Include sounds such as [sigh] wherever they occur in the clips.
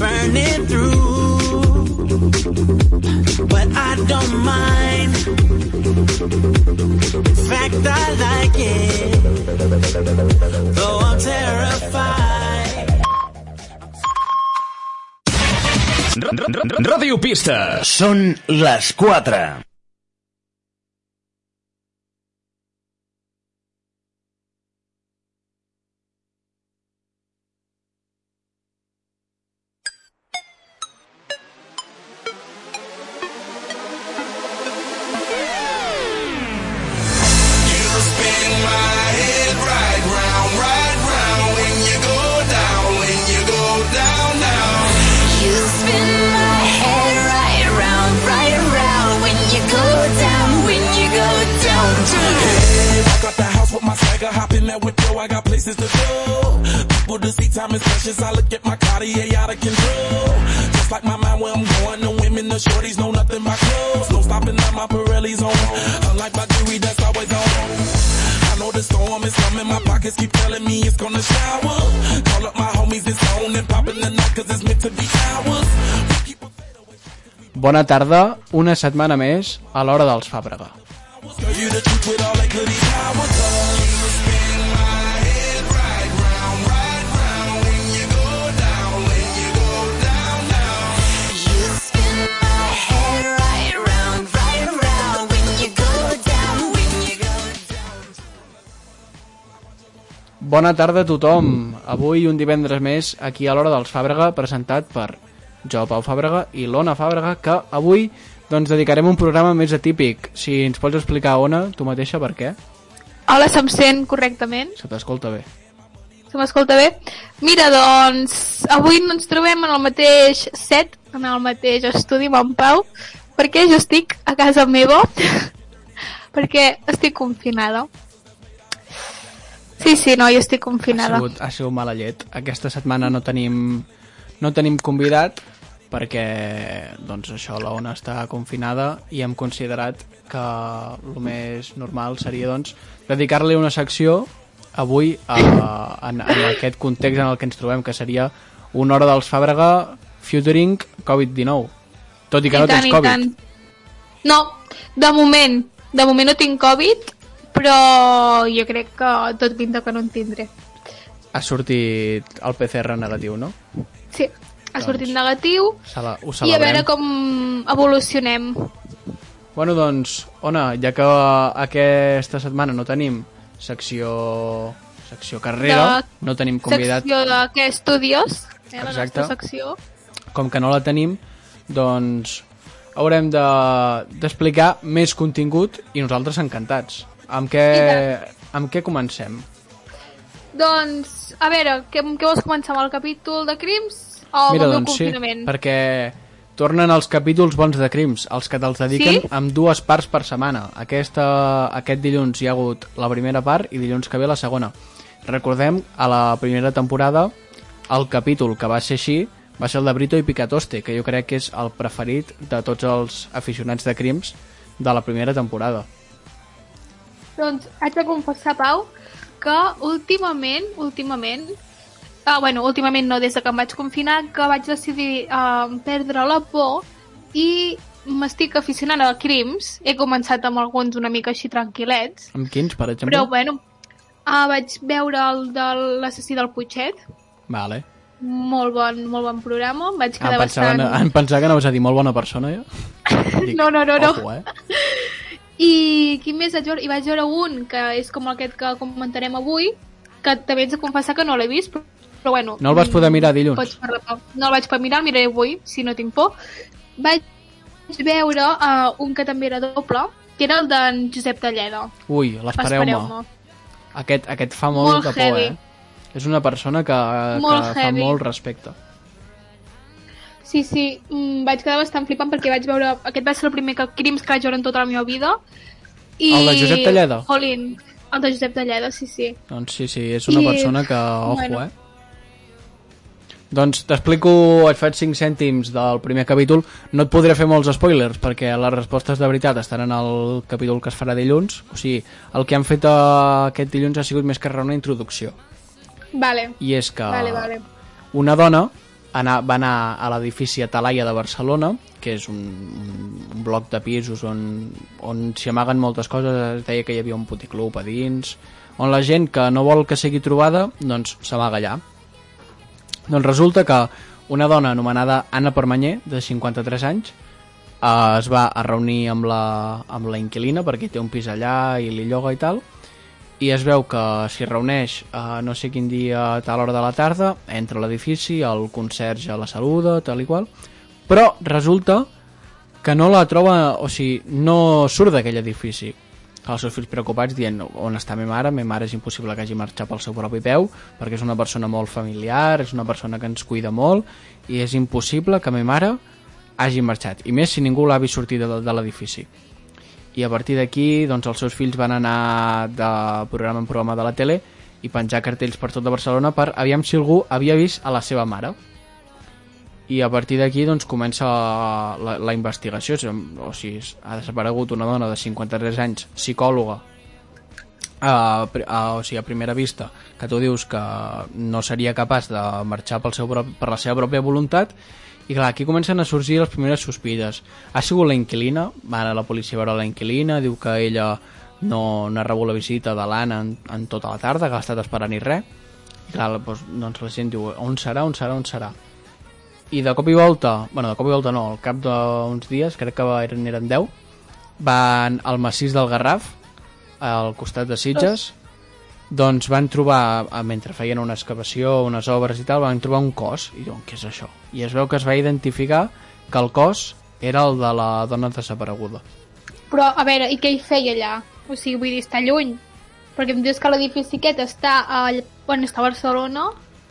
burning through. But I don't mind. Like it. Ràdio Pista. Són les 4. Around when you go down, when you go down. Bona tarda a tothom. Avui un divendres més aquí a l'hora dels Fàbrega presentat per jo, Pau Fàbrega i l'Ona Fàbrega que avui doncs dedicarem un programa més atípic. Si ens pots explicar, Ona, tu mateixa, per què? Hola, se'm sent correctament? Se t'escolta bé. Se m'escolta bé? Mira, doncs, avui no ens trobem en el mateix set, en el mateix estudi amb en Pau, perquè jo estic a casa meva, [laughs] perquè estic confinada. Sí, sí, no, jo estic Ha confinada. sigut, ha sigut mala llet. Aquesta setmana no tenim, no tenim convidat perquè doncs això, la Ona està confinada i hem considerat que el més normal seria doncs dedicar-li una secció avui a, en, en aquest context en el que ens trobem, que seria una hora dels Fàbrega featuring Covid-19. Tot i que no tant, tens Covid. tant. No, de moment, de moment no tinc Covid, però jo crec que tot pinta que no en tindré. Ha sortit el PCR negatiu, no? Sí, ha sortit negatiu Se la, ho i a veure com evolucionem. Bueno, doncs, Ona, ja que aquesta setmana no tenim secció secció carrera, De- no tenim convidat, Secció de què? Estudios, eh, la Exacte. nostra secció. com que no la tenim, doncs haurem de- d'explicar més contingut i nosaltres encantats. Amb què, amb què comencem? Doncs, a veure, què, què vols començar amb el capítol de crims o Mira, doncs sí, perquè tornen els capítols bons de crims, els que te'ls dediquen Sí? amb dues parts per setmana. Aquesta, aquest dilluns hi ha hagut la primera part i dilluns que ve la segona. Recordem, a la primera temporada, el capítol que va ser així va ser el de Brito i Picatoste, que jo crec que és el preferit de tots els aficionats de crims de la primera temporada. Doncs haig de confessar, Pau, que últimament, últimament, ah, bueno, últimament no, des de que em vaig confinar, que vaig decidir uh, perdre la por i m'estic aficionant a crims. He començat amb alguns una mica així tranquil·lets, Amb quins, per exemple? però bueno, uh, vaig veure el de l'assassí del Puigset, Vale. molt bon, molt bon programa, em vaig Em quedar pensava, bastant... em pensava que anaves a dir molt bona persona, jo. [laughs] Dic, No, no, no, no. Ojo, eh? [laughs] I quin més vaig veure? I vaig veure un, que és com aquest que comentarem avui, que també haig de confessar que no l'he vist, però, però bueno... No el vas poder mirar dilluns? Pots parlar. No el vaig poder mirar, el miraré avui, si no tinc por. Vaig veure uh, un que també era doble, que era el d'en Josep Talleda. Ui, l'espereu-me. Aquest, aquest fa molt, Molt de por, heavy. eh? És una persona que, Molt que fa molt respecte. Sí, sí, mm, vaig quedar bastant flipant perquè vaig veure... Aquest va ser el primer que, crims que vaig veure en tota la meva vida. I... El de Josep Talleda? Jolín, el de Josep Talleda, sí, sí. Doncs sí, sí, és una I- persona que... Ojo, bueno. eh? Doncs t'explico, et faig 5 cèntims del primer capítol. No et podré fer molts spoilers perquè les respostes de veritat estan en el capítol que es farà dilluns. O sigui, el que han fet eh, aquest dilluns ha sigut més que una introducció. Vale, I és que vale, vale. una dona anar, va anar a l'edifici Atalaia de Barcelona, que és un, un, un bloc de pisos on, on s'hi amaguen moltes coses, es deia que hi havia un puticlub a dins, on la gent que no vol que sigui trobada, doncs s'amaga allà. Doncs resulta que una dona anomenada Anna Permanyer, de 53 anys, eh, es va a reunir amb la, amb la inquilina perquè té un pis allà i li lloga i tal i es veu que s'hi reuneix a no sé quin dia a tal hora de la tarda entra a l'edifici, el conserge la saluda, tal i qual però resulta que no la troba o sigui, no surt d'aquell edifici els seus fills preocupats dient on està ma mare, ma mare és impossible que hagi marxat pel seu propi peu perquè és una persona molt familiar, és una persona que ens cuida molt i és impossible que ma mare hagi marxat. I més si ningú l'ha vist sortir de, de l'edifici. I a partir d'aquí doncs, els seus fills van anar de programa en programa de la tele i penjar cartells per tot de Barcelona per aviam si algú havia vist a la seva mare i a partir d'aquí doncs, comença la, la investigació. O sigui, ha desaparegut una dona de 53 anys, psicòloga a, a, o sigui, a primera vista que tu dius que no seria capaç de marxar pel seu, per la seva pròpia voluntat. I clar, aquí comencen a sorgir les primeres sospites. Ha sigut la inquilina? Ara la policia veurà la inquilina diu que ella no, no ha rebut la visita de l'Anna en, en tota la tarda que ha estat esperant i res. I clar, doncs, doncs la gent diu on serà, on serà, on serà i de cop i volta, bueno, de cop i volta no, al cap d'uns dies, crec que eren, eren 10, van al massís del Garraf, al costat de Sitges, doncs van trobar, mentre feien una excavació, unes obres i tal, van trobar un cos, i diuen, què és això? I es veu que es va identificar que el cos era el de la dona desapareguda. Però, a veure, i què hi feia allà? O sigui, vull dir, està lluny. Perquè em dius que l'edifici aquest està a, bueno, està a Barcelona,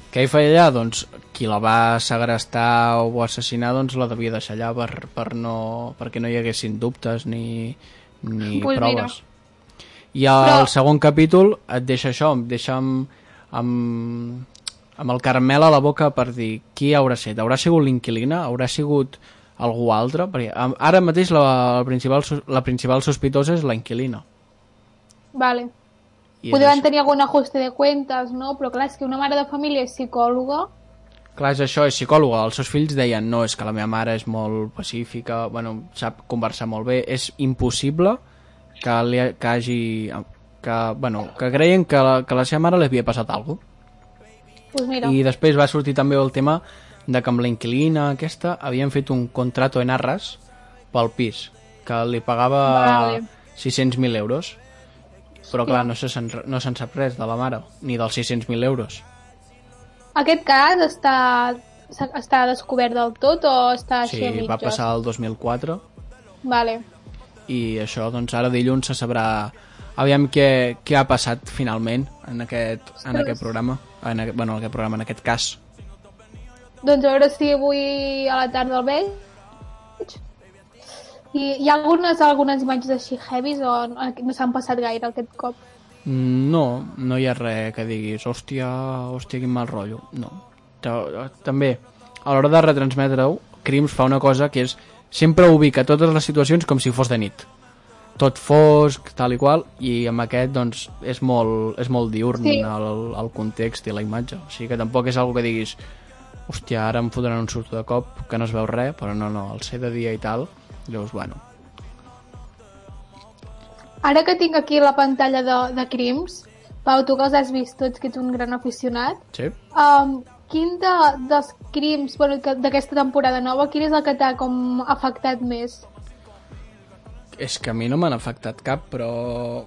Què hi feia allà? Doncs qui la va segrestar o assassinar doncs la devia deixar allà per, per no, perquè no hi haguessin dubtes ni, ni Pues mira. proves. I al Però- segon capítol et deixa això, et deixa amb, amb, amb el caramel a la boca per dir qui haurà set. Haurà sigut l'inquilina? Haurà sigut algú altre? Perquè ara mateix la, la, principal, la principal sospitosa és la inquilina. vale. I és Podran això. tenir algun ajuste de cuentas, no? Però clar, és que una mare de família és psicòloga, Clar, és això, és psicòloga. Els seus fills deien, no, és que la meva mare és molt pacífica, bueno, sap conversar molt bé. És impossible que, li, ha- que hagi... Que, bueno, que creien que la, que la seva mare li havia passat alguna cosa. doncs mira, I després va sortir també el tema de que amb la inquilina aquesta havien fet un contrato en arras pel pis, que li pagava Vale. 600.000 euros. Però clar, no se se'n no se'n sap res de la mare, ni dels 600.000 euros. Aquest cas està, està descobert del tot o està així Sí, a mitges? va passar el 2004 Vale. i això doncs ara dilluns se sabrà aviam què, què ha passat finalment en aquest, en Ostres. aquest programa en aquest, bueno, en aquest programa, en aquest cas Doncs a veure si avui a la tarda el veig. I hi ha algunes, algunes imatges així heavies o no s'han passat gaire aquest cop? Mm, no, no hi ha res que diguis hòstia, hòstia, quin mal rotllo. No, Ta- també a l'hora de retransmetre-ho Crims fa una cosa que és sempre ubica totes les situacions com si fos de nit. Tot fosc, tal i qual i amb aquest doncs és molt, és molt diurn Sí. el, el context i la imatge. O sigui que tampoc és algo que diguis hòstia, ara em fotran un surto de cop que no es veu res, però no, no, al ser de dia i tal. Dius, bueno, Ara que tinc aquí la pantalla de, de Crims, Pau, tu que els has vist tots, que ets un gran aficionat, sí um, quin de, dels crims bueno, que- d'aquesta temporada nova, quin és el que t'ha com afectat més? és que a mi no m'han afectat cap, però...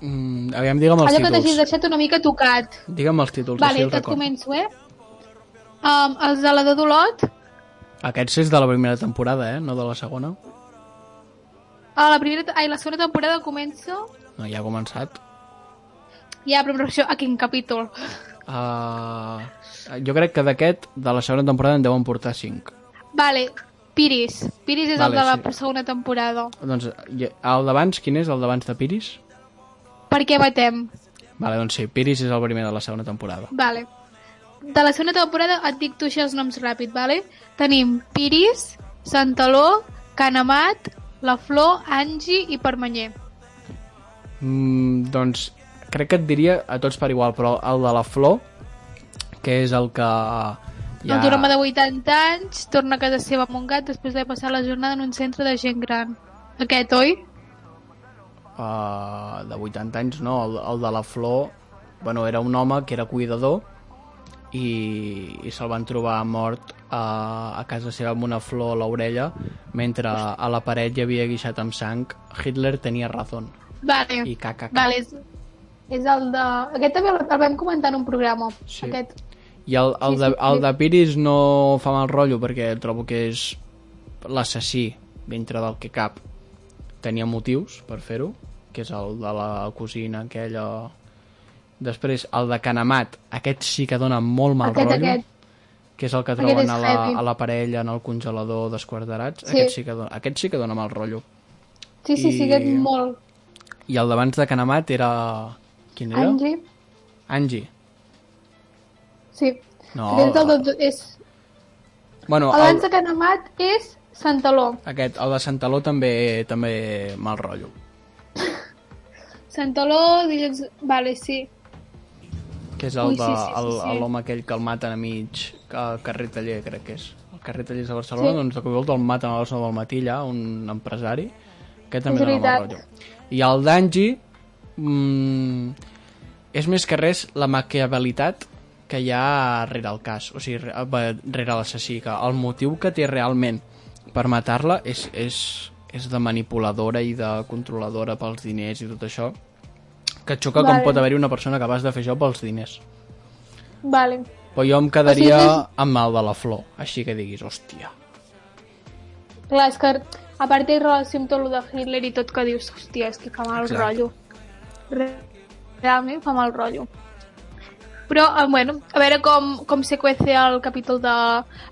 Mm, aviam, digue'm els Allò que t'hagis títols. deixat una mica tocat. Digue'm els títols, Vale, així els que et començo, eh? Um, els de la de Dolot, Aquests és de la primera temporada, eh? No de la segona. A la primera, ai, la segona temporada comença... No, ja ha començat. Ja, però per això, a quin capítol? Uh, jo crec que d'aquest, de la segona temporada, en deuen portar 5. Vale, Piris. Piris és Vale, el de la sí. segona temporada. Doncs, el d'abans, quin és el d'abans de Piris? Per què matem? Vale, doncs sí, Piris és el primer de la segona temporada. Vale. De la segona temporada et dic tu els noms ràpid, vale? Tenim Piris, Santaló, Canamat, La Flor, Angi i Permanyer. Mm, doncs crec que et diria a tots per igual, però el de la flor, que és el que Ja. El home de 80 anys torna a casa seva amb un gat després de passar la jornada en un centre de gent gran. Aquest, oi? uh, de 80 anys, no, el, el de la flor, bueno, era un home que era cuidador i, i se'l van trobar mort a, a casa seva amb una flor a l'orella mentre a la paret hi havia guixat amb sang Hitler tenia razón Vale. i caca, caca. Vale, és, és el de... Aquest també el, el vam comentar en un programa. Sí. Aquest. i el, el, Sí, de, sí, sí. el de Piris no fa mal rotllo perquè trobo que és l'assassí dintre del que cap tenia motius per fer-ho que és el de la cosina aquella després el de Canamat aquest sí que dona molt mal Aquest, rotllo aquest. Que és el que troben a la, a la parella en el congelador desquarterats Sí. aquest, sí que dona, aquest sí que dona mal rotllo Sí, sí, sí, I- aquest molt. i el d'abans de Canamat era quin era? Angie. Angie Sí. No, Aquest és, el de, és... bueno, el, Abans de Canamat és Santaló. aquest, el de Santaló també també mal rotllo [laughs] Santaló, dilluns... Vale, sí. que és el Ui, de sí, sí, sí, el- sí. l'home aquell que el maten a mig al carrer Taller, crec que és el carrer Taller de Barcelona, Sí. doncs de cop i volta el maten a les 9 del matí allà, un empresari aquest també És dona mal veritat. rotllo i el d'Angie mm, és més que res la maquiavelitat que hi ha rere el cas, o sigui, re- rere l'assassí, que el motiu que té realment per matar-la és, és, és de manipuladora i de controladora pels diners i tot això, que xoca com Vale. pot haver-hi una persona capaç de fer això pels diners. Vale. Però jo em quedaria O sigui, amb el de la flor, així que diguis, hòstia. Clar, és que a part té relació amb tot el de Hitler i tot que dius, hòstia, és que fa mal Exacte. rotllo. Re- Realment fa mal rotllo. Però, eh, bueno, a veure com, com se cuece el capítol de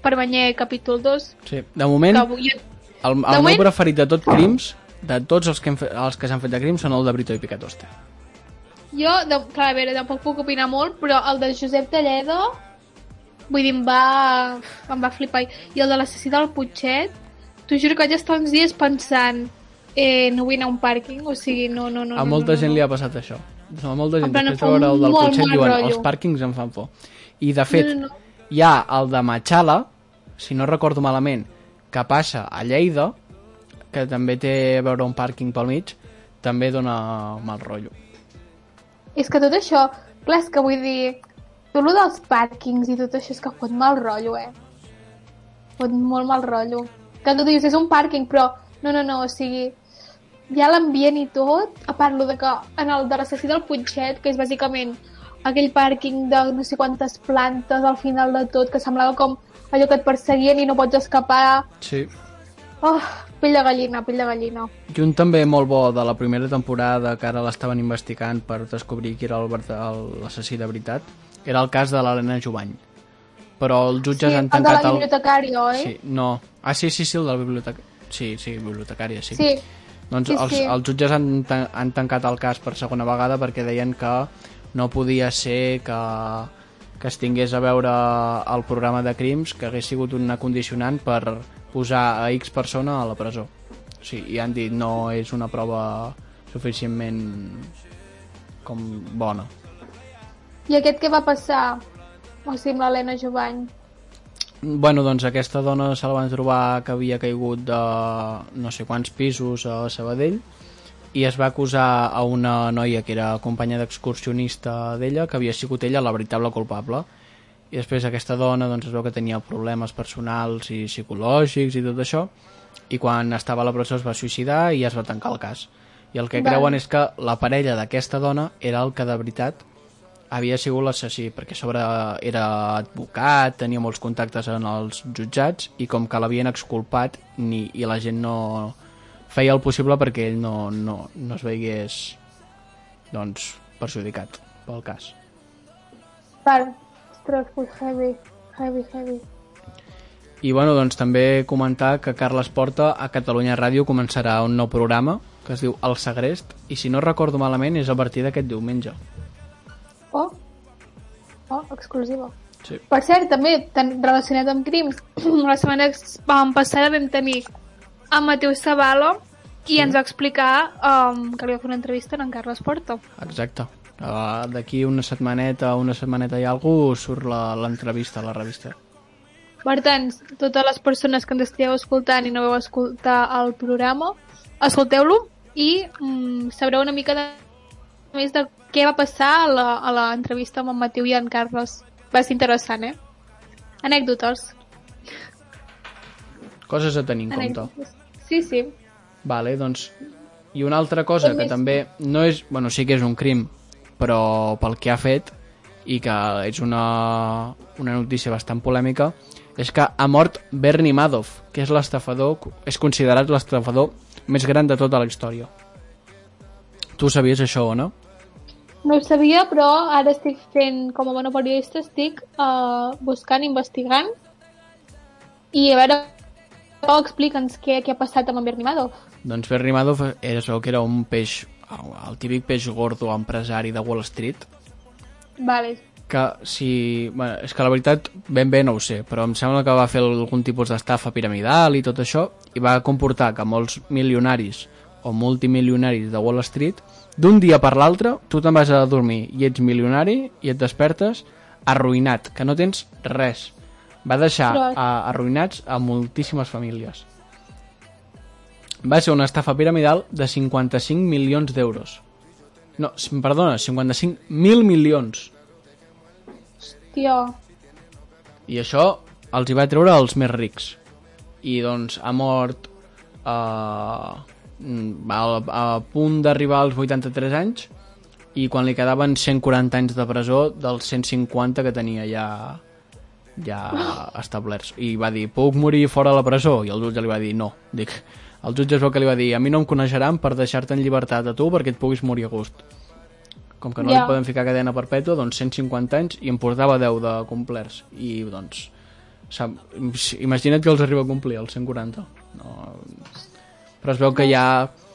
Permanyer, capítol 2. Sí, de moment, Que el, avui... el de meu moment- preferit de tot crims, de tots els que, hem els que s'han fet de crims, són el de Brito i Picatoste. Jo, de, clar, a veure, tampoc puc opinar molt, però el de Josep Talledo, vull dir, em va, em va flipar. I el de l'assassí del Putxet, t'ho juro que vaig estar uns dies pensant eh, no vull anar a un pàrquing, o sigui, no, no, no. a no, molta no, gent no. li ha passat això. A molta gent, després de veure el del Putxet, diuen rotllo. els pàrquings em fan por. I, de fet, No, no, no. hi ha el de Machala, si no recordo malament, que passa a Lleida, que també té a veure un pàrquing pel mig, també dona mal rotllo. És que tot això, clar, és que vull dir, tot el dels pàrquings i tot això és que fot mal rotllo, eh? Fot molt mal rotllo. Que tu dius, és un pàrquing, però no, no, no, o sigui, ha l'ambient i tot, a part lo de que en el de l'assassí del Punxet, que és bàsicament aquell pàrquing de no sé quantes plantes al final de tot, que semblava com allò que et perseguien i no pots escapar. Sí. Oh, pell de gallina, pell de gallina. I un també molt bo de la primera temporada que ara l'estaven investigant per descobrir qui era l'assassí de veritat era el cas de l'Helena Jovany però els jutges sí, han el de tancat la bibliotecària, oi? Sí, no. Ah, sí, sí, sí, el de la bibliotecària. Sí, sí, bibliotecària, sí. sí. Doncs sí, els, sí. els jutges han, han tancat el cas per segona vegada perquè deien que no podia ser que, que es tingués a veure el programa de crims que hagués sigut una condicionant per posar a X persona a la presó. Sí, i han dit no és una prova suficientment com bona. I aquest què va passar? O sigui, amb l'Helena Jovany. Bueno, doncs aquesta dona se la van trobar que havia caigut de no sé quants pisos a Sabadell i es va acusar a una noia que era companya d'excursionista d'ella que havia sigut ella la veritable culpable i després aquesta dona doncs, es veu que tenia problemes personals i psicològics i tot això i quan estava a la presó es va suïcidar i es va tancar el cas i el que Vale. creuen és que la parella d'aquesta dona era el que de veritat havia sigut l'assassí, perquè sobre era advocat, tenia molts contactes en els jutjats i com que l'havien exculpat ni, i la gent no feia el possible perquè ell no, no, no es veigués doncs, perjudicat pel cas. Vale. Ostres, pues heavy. Heavy, heavy. I bueno, doncs també comentar que Carles Porta a Catalunya Ràdio començarà un nou programa que es diu El Segrest i si no recordo malament és a partir d'aquest diumenge. Oh. Oh, exclusiva. Sí. Per cert, també, tan relacionat amb crims, [clears throat] la setmana passada vam tenir a Mateu Sabalo i ens va explicar um, que li va fer una entrevista en en Carles Porta. Exacte. Uh, D'aquí una setmaneta, una setmaneta i alguna surt la- l'entrevista a la revista. Per tant, totes les persones que ens estigueu escoltant i no veu escoltar el programa, escolteu-lo i mm, sabreu una mica de més de què va passar a l'entrevista amb en Mateu i en Carles. Va ser interessant, eh? Anècdotes. Coses a tenir en compte. Anècdotes. Sí, sí. Vale, doncs... I una altra cosa Com que és? també no és... Bueno, sí que és un crim, però pel que ha fet, i que és una, una notícia bastant polèmica, és que ha mort Bernie Madoff, que és l'estafador, és considerat l'estafador més gran de tota la història. Tu sabies això o no? No ho sabia, però ara estic fent, com a bona periodista, estic uh, buscant, investigant i a veure, Pau, explica'ns què, què ha passat amb en Bernie Madoff. Doncs Bernie Madoff era, que era un peix, el típic peix gordo empresari de Wall Street, Vale. que si... Bueno, és que la veritat ben bé no ho sé, però em sembla que va fer algun tipus d'estafa piramidal i tot això, i va comportar que molts milionaris o multimilionaris de Wall Street, d'un dia per l'altre, tu te'n vas a dormir i ets milionari i et despertes arruïnat, que no tens res. Va deixar a, arruïnats a moltíssimes famílies. Va ser una estafa piramidal de 55 milions d'euros. No, perdona, 55 mil milions. Hòstia. I això els hi va treure els més rics. I doncs ha mort uh, a, a punt d'arribar als 83 anys i quan li quedaven 140 anys de presó dels 150 que tenia ja ja establerts. I va dir, puc morir fora de la presó? I el jutge li va dir, no. Dic, el jutge es veu que li va dir, a mi no em coneixeran per deixar-te en llibertat a tu perquè et puguis morir a gust. Com que no Ja. li poden ficar cadena perpètua, doncs 150 anys i em portava 10 de complerts. I doncs, sap, imagina't que els arriba a complir, els 140. No, però es veu que ja...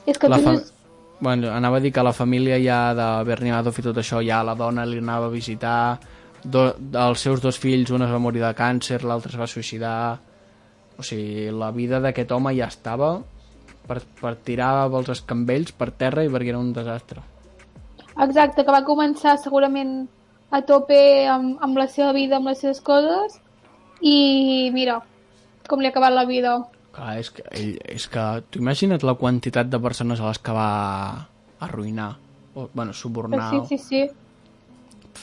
És que la fa... no bueno, anava a dir que la família ja de Bernie Madoff i tot això, ja la dona li anava a visitar, do, els seus dos fills, un es va morir de càncer, l'altre es va suïcidar... O sigui, la vida d'aquest home ja estava per, per tirar els escambells per terra i perquè era un desastre. Exacte, que va començar segurament a tope amb, amb la seva vida, amb les seves coses, i mira, com li ha acabat la vida. Clar, és que, ell, és que tu imagina't la quantitat de persones a les que va arruïnar, o, bueno, subornar, Sí, sí, sí.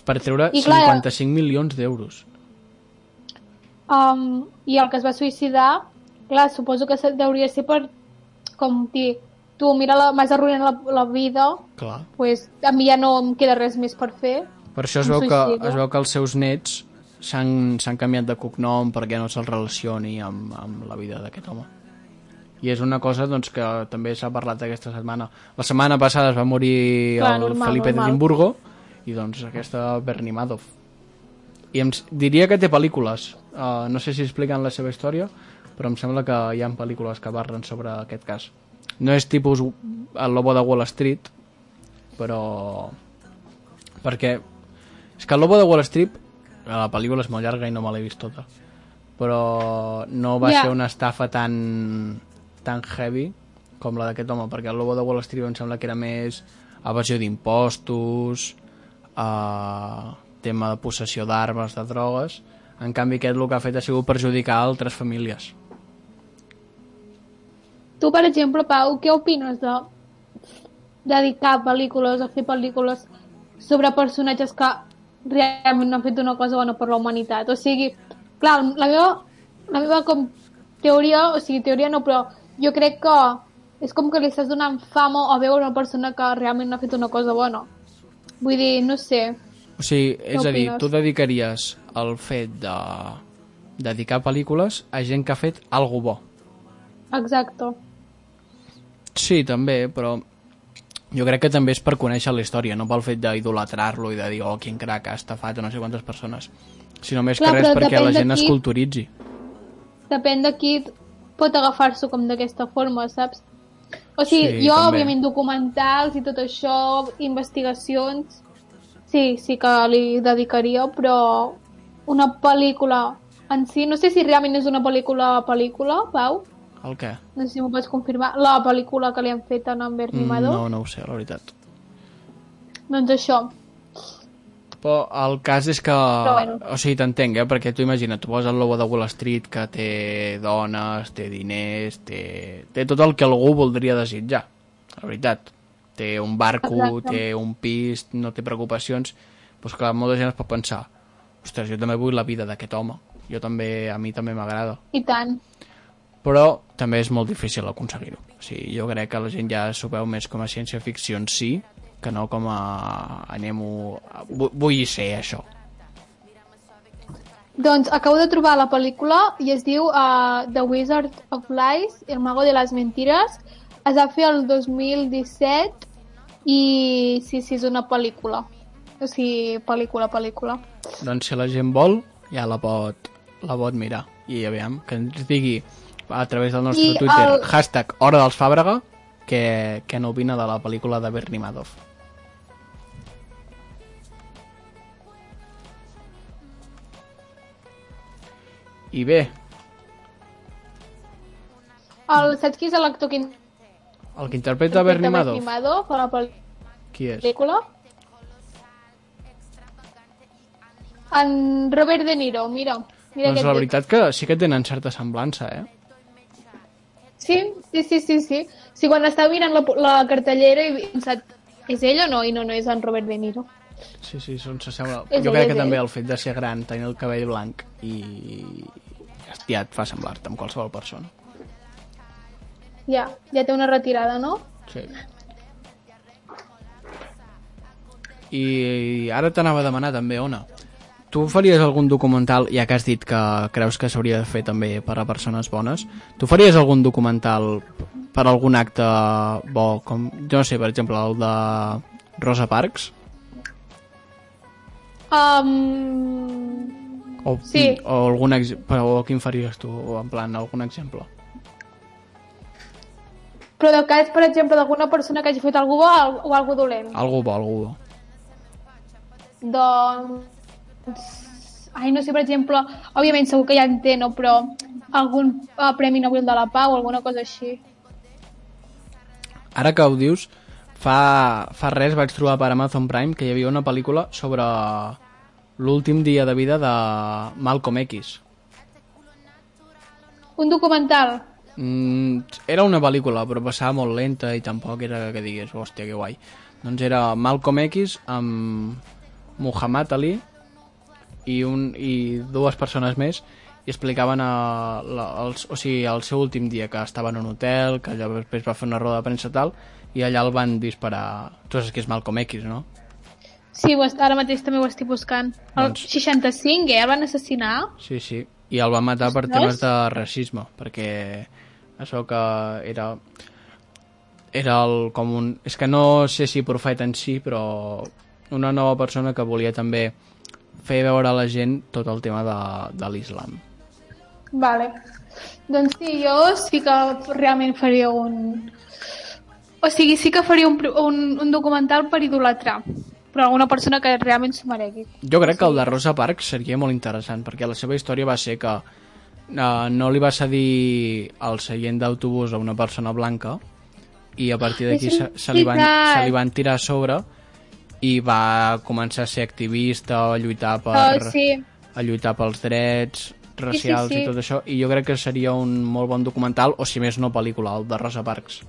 per treure I clar, 55 milions d'euros. Um, I el que es va suïcidar, clar, suposo que deuria ser per, com dir, tu mira, la- m'has arruïnat la, la vida, Clar. pues, a mi ja no em queda res més per fer. Per això es veu, que, suïcida. es veu que els seus nets s'han canviat de cognom perquè no se'ls relacioni amb, amb la vida d'aquest home. I és una cosa doncs, que també s'ha parlat aquesta setmana. La setmana passada es va morir Clar, el normal, Felipe normal. d'Edimburgo i doncs aquesta Bernie Madoff. I em diria que té pel·lícules. Uh, no sé si expliquen la seva història, però em sembla que hi ha pel·lícules que parlen sobre aquest cas. No és tipus el lobo de Wall Street, però... Perquè és que el Lobo de Wall Street, la pel·lícula és molt llarga i no me l'he vist tota, però no va Ja. ser una estafa tan, tan heavy com la d'aquest home, perquè el Lobo de Wall Street em sembla que era més evasió d'impostos, eh, tema de possessió d'armes, de drogues, en canvi aquest el que ha fet ha sigut perjudicar altres famílies. Tu, per exemple, Pau, què opines de dedicar pel·lícules o fer pel·lícules sobre personatges que realment no han fet una cosa bona per la humanitat? O sigui, clar, la meva, la meva com teoria, o sigui, teoria no, però jo crec que és com que li estàs donant fama a veure una persona que realment no ha fet una cosa bona. Vull dir, no sé. O sigui, és a dir, opines? tu dedicaries el fet de dedicar pel·lícules a gent que ha fet algo bo. Exacte. Sí, també, però jo crec que també és per conèixer la història, no pel fet d'idolatrar-lo i de dir, oh, quin crac, ha estafat no sé quantes persones, sinó més Clar, que res perquè la gent es culturitzi. depèn de qui pot agafar-s'ho com d'aquesta forma, saps? O sigui, Sí, jo, també. òbviament, documentals i tot això, investigacions, sí, sí que li dedicaria, però una pel·lícula en si, no sé si realment és una pel·lícula pel·lícula, Pau, El què? no sé si m'ho pots confirmar, la pel·lícula que li han fet a Bernie Mm, Madoff, no, no ho sé, la veritat. doncs això. Però el cas és que... bueno. O sigui, t'entenc, eh? Perquè tu imagina, tu poses el logo de Wall Street que té dones, té diners, té, té tot el que algú voldria desitjar. La veritat. Té un barco, Exacte. té un pis, no té preocupacions. Doncs clar, molta gent es pot pensar ostres, jo també vull la vida d'aquest home. Jo també, a mi també m'agrada. I tant. Però també és molt difícil aconseguir-ho. O sigui, jo crec que la gent ja s'ho veu més com a ciència-ficció en si, que no com a anem-ho... vu- Vull ser això. Doncs acabo de trobar la pel·lícula i es diu uh, The Wizard of Lies, El mago de les mentires. Es va fer el 2017 i sí, sí, és una pel·lícula. O sigui, pel·lícula, pel·lícula. Doncs si la gent vol, ja la pot, la pot mirar. I aviam, que ens digui a través del nostre I Twitter, el- hashtag Hora dels Fàbrega, què, què n'opina de la pel·lícula de Bernie Madoff. I bé, El, saps qui és l'actor que el que interpreta Bernie Madoff, Madoff a la qui és? pel·lícula? En Robert De Niro, mira. mira Doncs la veritat que sí que tenen certa semblança, eh? Sí, sí, sí, sí, sí. Sí, quan estava mirant la, la cartellera he pensat, és ell o no? I no, no és en Robert De Niro. Sí, sí, són s'assembla. Jo ell, crec que també ell. el fet de ser gran, tenir el cabell blanc i ja et fa semblar-te amb qualsevol persona. Ja, ja té una retirada, no? Sí. I ara t'anava a demanar també, Ona, tu faries algun documental, ja que has dit que creus que s'hauria de fer també per a persones bones, tu faries algun documental per algun acte bo, com, jo no sé, per exemple, el de Rosa Parks? Um, O, Sí. o algun però quin faries tu, en plan, algun exemple? però de cas, per exemple, d'alguna persona que hagi fet algú bo o, o algú dolent. Algú bo, algú bo. Doncs... Ai, no sé, per exemple, òbviament segur que ja en té, no? Però algun uh, Premi Nobel de la Pau o alguna cosa així. Ara que ho dius, fa, fa res vaig trobar per Amazon Prime que hi havia una pel·lícula sobre l'últim dia de vida de Malcolm X. Un documental. Mm, era una pel·lícula, però passava molt lenta i tampoc era que digués, hòstia, que guai. Doncs era Malcolm X amb Muhammad Ali i, un, i dues persones més i explicaven a, la, els, o sigui, el seu últim dia que estava en un hotel, que allò després va fer una roda de premsa tal, i allà el van disparar... Tu saps que és Malcolm X, no? Sí, ho ara mateix també ho estic buscant. El Doncs- 65, eh? El van assassinar. Sí, sí. I el van matar per temes de racisme, perquè això que era era el, com un... És que no sé si profeta en si, però una nova persona que volia també fer veure a la gent tot el tema de, de l'islam. Vale. Doncs sí, jo sí que realment faria un... O sigui, sí que faria un, un, un documental per idolatrar. Però alguna persona que realment s'ho meregui. Jo crec que el de Rosa Parks seria molt interessant, perquè la seva història va ser que eh, no li va cedir el seient d'autobús a una persona blanca i a partir d'aquí És se, se, li van, se li van tirar a sobre i va començar a ser activista, a lluitar per, Oh, sí. a lluitar pels drets racials sí. i tot això, i jo crec que seria un molt bon documental, o si més no pel·lícula, el de Rosa Parks.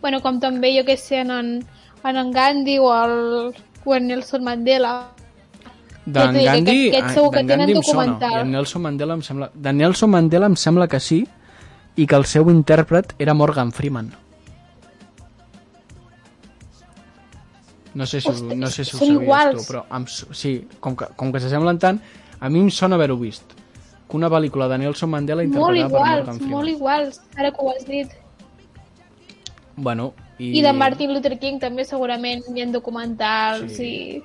Bueno, com també, jo que sé, en, en, en, Gandhi o el, o en Nelson Mandela. D'en Gandhi, segur que d'en tenen Gandhi em sona, i en Nelson Mandela em sembla... De Nelson Mandela em sembla que sí, i que el seu intèrpret era Morgan Freeman. No sé si, ho- Ostres, no sé si ho sabies iguals. tu, però em, s- sí, com que, com que s'assemblen tant, a mi em sona haver-ho vist. Que una pel·lícula de Nelson Mandela Molt interpretada per iguals, Morgan Freeman. molt iguals, ara que ho has dit. Bueno, i... I de Martin Luther King també segurament hi ha documentals Sí. i...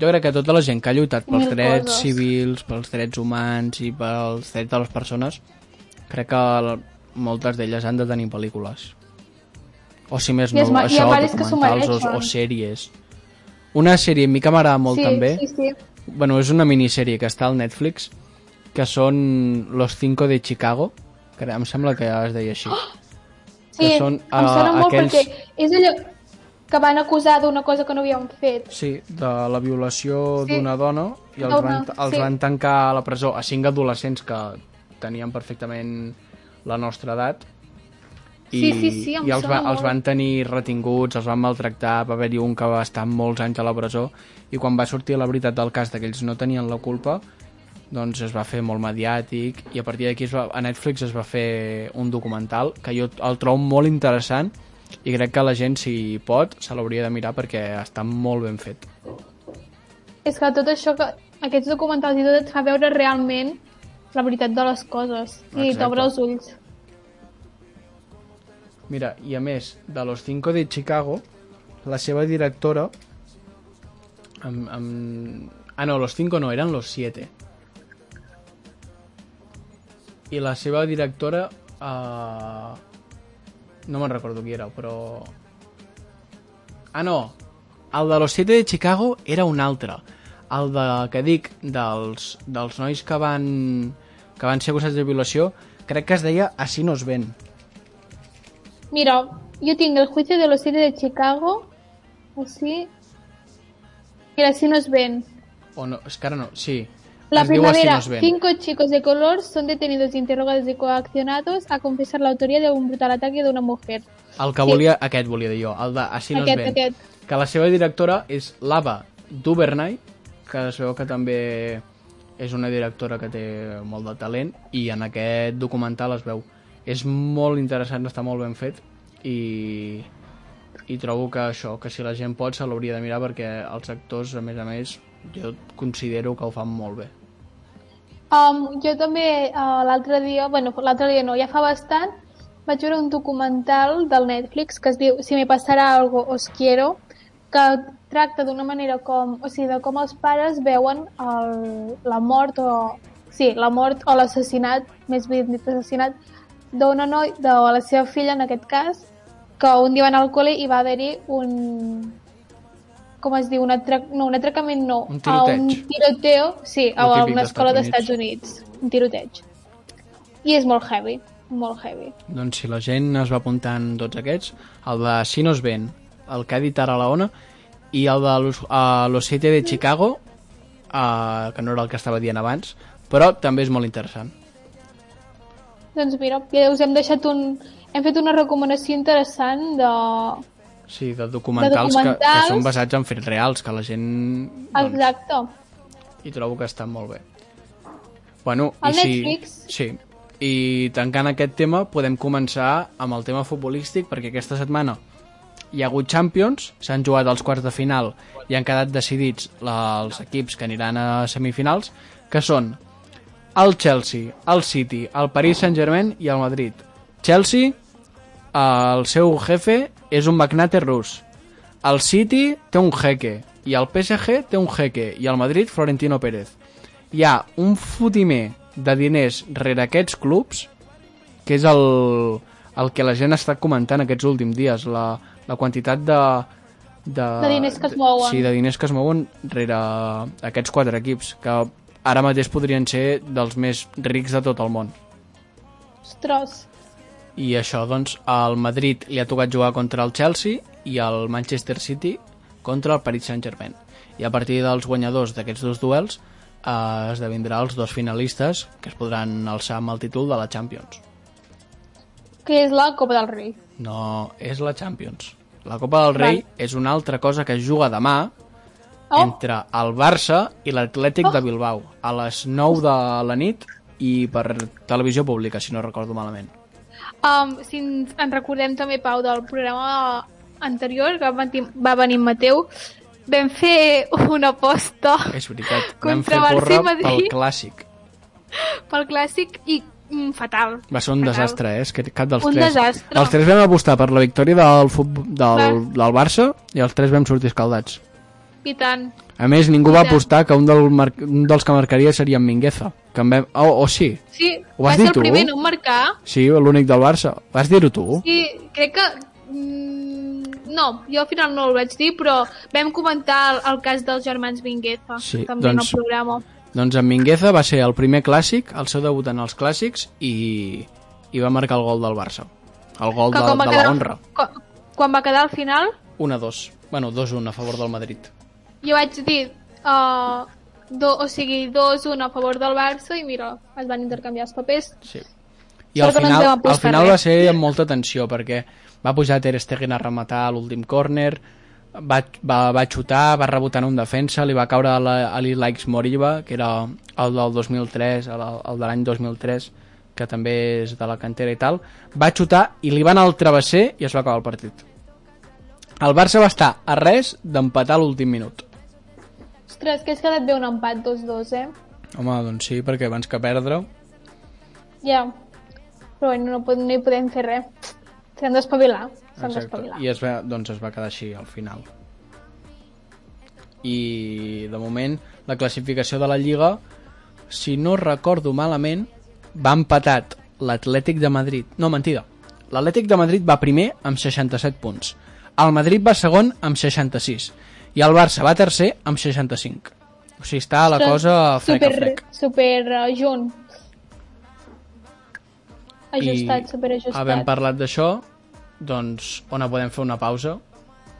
Jo crec que tota la gent que ha lluitat pels Mil drets coses. civils, pels drets humans i pels drets de les persones, crec que moltes d'elles han de tenir pel·lícules. O si més I no, es i això, a part és que s'ho documentals o, o sèries. Una sèrie a mi que m'agrada molt sí, també, Sí, sí. bueno, és una minissèrie que està al Netflix, que són Los Cinco de Chicago, que em sembla que es deia així. Sí, que són, em sona eh, molt aquells- perquè és allò que van acusar d'una cosa que no havien fet. Sí, de la violació Sí. d'una dona i els, van, els sí. van tancar a la presó a cinc adolescents que tenien perfectament la nostra edat i, Sí, sí, sí, i els, va, els van tenir retinguts, els van maltractar, va haver-hi un que va estar molts anys a la presó i quan va sortir la veritat del cas de que ells no tenien la culpa doncs es va fer molt mediàtic i a partir d'aquí a Netflix es va fer un documental que jo el trobo molt interessant i crec que la gent, si pot, se l'hauria de mirar perquè està molt ben fet. És que tot això, que aquests documentals i tot et fa veure realment la veritat de les coses i t'obre els ulls. Mira, i a més, de Los Cinco de Chicago, la seva directora... Amb, amb... Ah, no, Los Cinco no, eren Los Siete. I la seva directora... Uh... No me'n recordo qui era, però... Ah, no! El de Los Siete de Chicago era un altre. El de, que dic, dels, dels nois que van, que van ser acusats de violació, crec que es deia Así nos ven. Mira, yo tengo el juicio de los siete de Chicago. Así. Mira, así nos ven. O no, és que ara no, sí. La es primavera, ven. cinco chicos de color son detenidos, interrogados y coaccionados a confesar la autoría de un brutal ataque de una mujer. El que Sí. volia, aquest volia dir jo, el de Així no es ven. aquest. Que la seva directora és l'Ava Duvernay, que es veu que també és una directora que té molt de talent i en aquest documental es veu. És molt interessant, està molt ben fet i, i trobo que això, que si la gent pot se l'hauria de mirar perquè els actors, a més a més, jo considero que ho fan molt bé. Um, jo també uh, l'altre dia, bueno, l'altre dia no, ja fa bastant, vaig veure un documental del Netflix que es diu Si me passarà algo, os quiero, que tracta d'una manera com, o sigui, de com els pares veuen el, la mort o... Sí, la mort o l'assassinat, més ben dit assassinat, d'una noi, de la seva filla en aquest cas, que un dia van al col·le i va haver-hi un... com es diu? Un, atrac... no, un atracament no. Un a un tiroteig. tiroteo, sí, a una dels escola Estats d'Estats Units. Un tiroteig. I és molt heavy, molt heavy. Doncs si la gent es va apuntant tots aquests, el de Si nos ven, el que ha dit ara la ONA, i el de Los, uh, los Siete de Chicago, uh, que no era el que estava dient abans, però també és molt interessant. Doncs mira, ja us hem deixat un... Hem fet una recomanació interessant de... Sí, de documentals, De Que, que documentals. són basats en fets reals, que la gent... Doncs, Exacte. I trobo que estan molt bé. Bueno, El i si... Netflix. Sí. I tancant aquest tema, podem començar amb el tema futbolístic, perquè aquesta setmana hi ha hagut Champions, s'han jugat els quarts de final i han quedat decidits la, els equips que aniran a semifinals, que són el Chelsea, el City, el Paris Saint-Germain i el Madrid. Chelsea, el seu jefe és un magnate rus. El City té un jeque i el PSG té un jeque i el Madrid Florentino Pérez. Hi ha un fotimer de diners rere aquests clubs que és el, el que la gent està comentant aquests últims dies, la, la quantitat de, de... De diners que es mouen. Sí, de diners que es mouen rere aquests quatre equips, que ara mateix podrien ser dels més rics de tot el món. Ostres. I això, doncs, al Madrid li ha tocat jugar contra el Chelsea i el Manchester City contra el Paris Saint-Germain. I a partir dels guanyadors d'aquests dos duels eh, esdevindrà els dos finalistes que es podran alçar amb el títol de la Champions. Que és la Copa del Rei. No, és la Champions. La Copa del Rei Val. és una altra cosa que es juga demà Oh, entre el Barça i l'Atlètic de Bilbao a les 9 de la nit i per televisió pública, si no recordo malament. um, si ens, en recordem també, Pau, del programa anterior, que va, venir- va venir en Mateu, vam fer una aposta És veritat, vam Contra fer Barça i porra pel clàssic. [laughs] pel clàssic i mm, fatal. Va ser un Fatal. desastre, eh? És que cap dels Un tres. desastre. Els tres vam apostar per la victòria del, futbol, del, Clar. del Barça i els tres vam sortir escaldats. I tant. A més, ningú va I tant. apostar que un, del mar... un dels que marcaria seria en Mingueza. Que en vam... oh, o sí, Sí, Ho va vas ser dir el tu? primer no en marcar. sí, l'únic del Barça. Vas dir-ho tu? Sí, crec que... Mm, no, jo al final no el vaig dir, però vam comentar el, el cas dels germans Vingueza, Sí, també en doncs- el programa. Doncs en Mingueza va ser el primer clàssic, el seu debut en els clàssics, i, i va marcar el gol del Barça. El gol Que de, va de quedar- la honra. Quan va quedar al final, 1-2. Bueno, 2-1 a favor del Madrid. Jo vaig dir, uh, do, o sigui, 2-1 a favor del Barça i mira, es van intercanviar els papers. Sí. I al no final, vam al final va ser amb molta tensió perquè va pujar Ter Stegen a rematar l'últim córner, va, va, va xutar, va rebotar en un defensa, li va caure a la- a l'Ilaix Moriba, que era el del 2003, el, el de l'any 2003, que també és de la cantera i tal, va xutar i li va anar al travesser i es va acabar el partit. El Barça va estar a res d'empatar l'últim minut. Ostres, que has quedat bé un empat 2-2, eh? Home, doncs sí, perquè abans que perdre... Ja. Però bueno, no, pod- no hi podem fer res. S'han d'espavilar. S'han d'espavilar. I es va, doncs es va quedar així al final. I de moment la classificació de la Lliga, si no recordo malament, va empatat l'Atlètic de Madrid. No, mentida. L'Atlètic de Madrid va primer amb 67 punts. El Madrid va segon amb 66. I el Barça va tercer amb 65. O sigui, està la cosa frec super, frec. Super uh, junt. Ajustat, super ajustat. havent parlat d'això, doncs on podem fer una pausa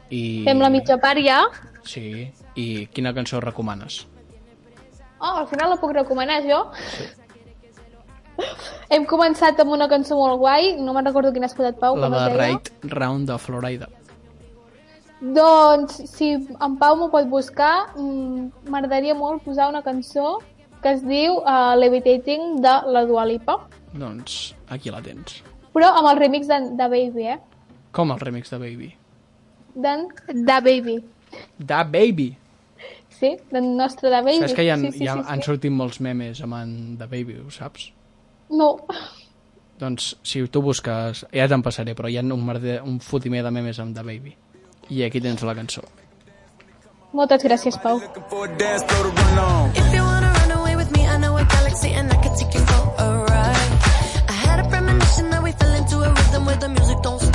i... Fem la mitja part ja. Sí, i quina cançó recomanes? Oh, al final la puc recomanar jo. [laughs] Hem començat amb una cançó molt guai, no me'n recordo quina has posat, Pau, La de. Right Round de Florida. Doncs, si en Pau m'ho pot buscar, mm, m'agradaria molt posar una cançó que es diu uh, Levitating de la Dua Lipa, Doncs aquí la tens. però amb el remix de, de Baby, eh? Com el remix de Baby? D'en Da Baby. Da Baby! Sí, del nostre Da Baby. Saps que hi, ha, sí, sí, hi ha, sí, sí. han sortit molts memes amb en Da Baby, ho saps? No, Doncs si tu busques, ja te'n passaré, però hi ha un, merder, un fotimer de memes amb Da Baby. I aquí tens la cançó. moltes gràcies, Pau. Looking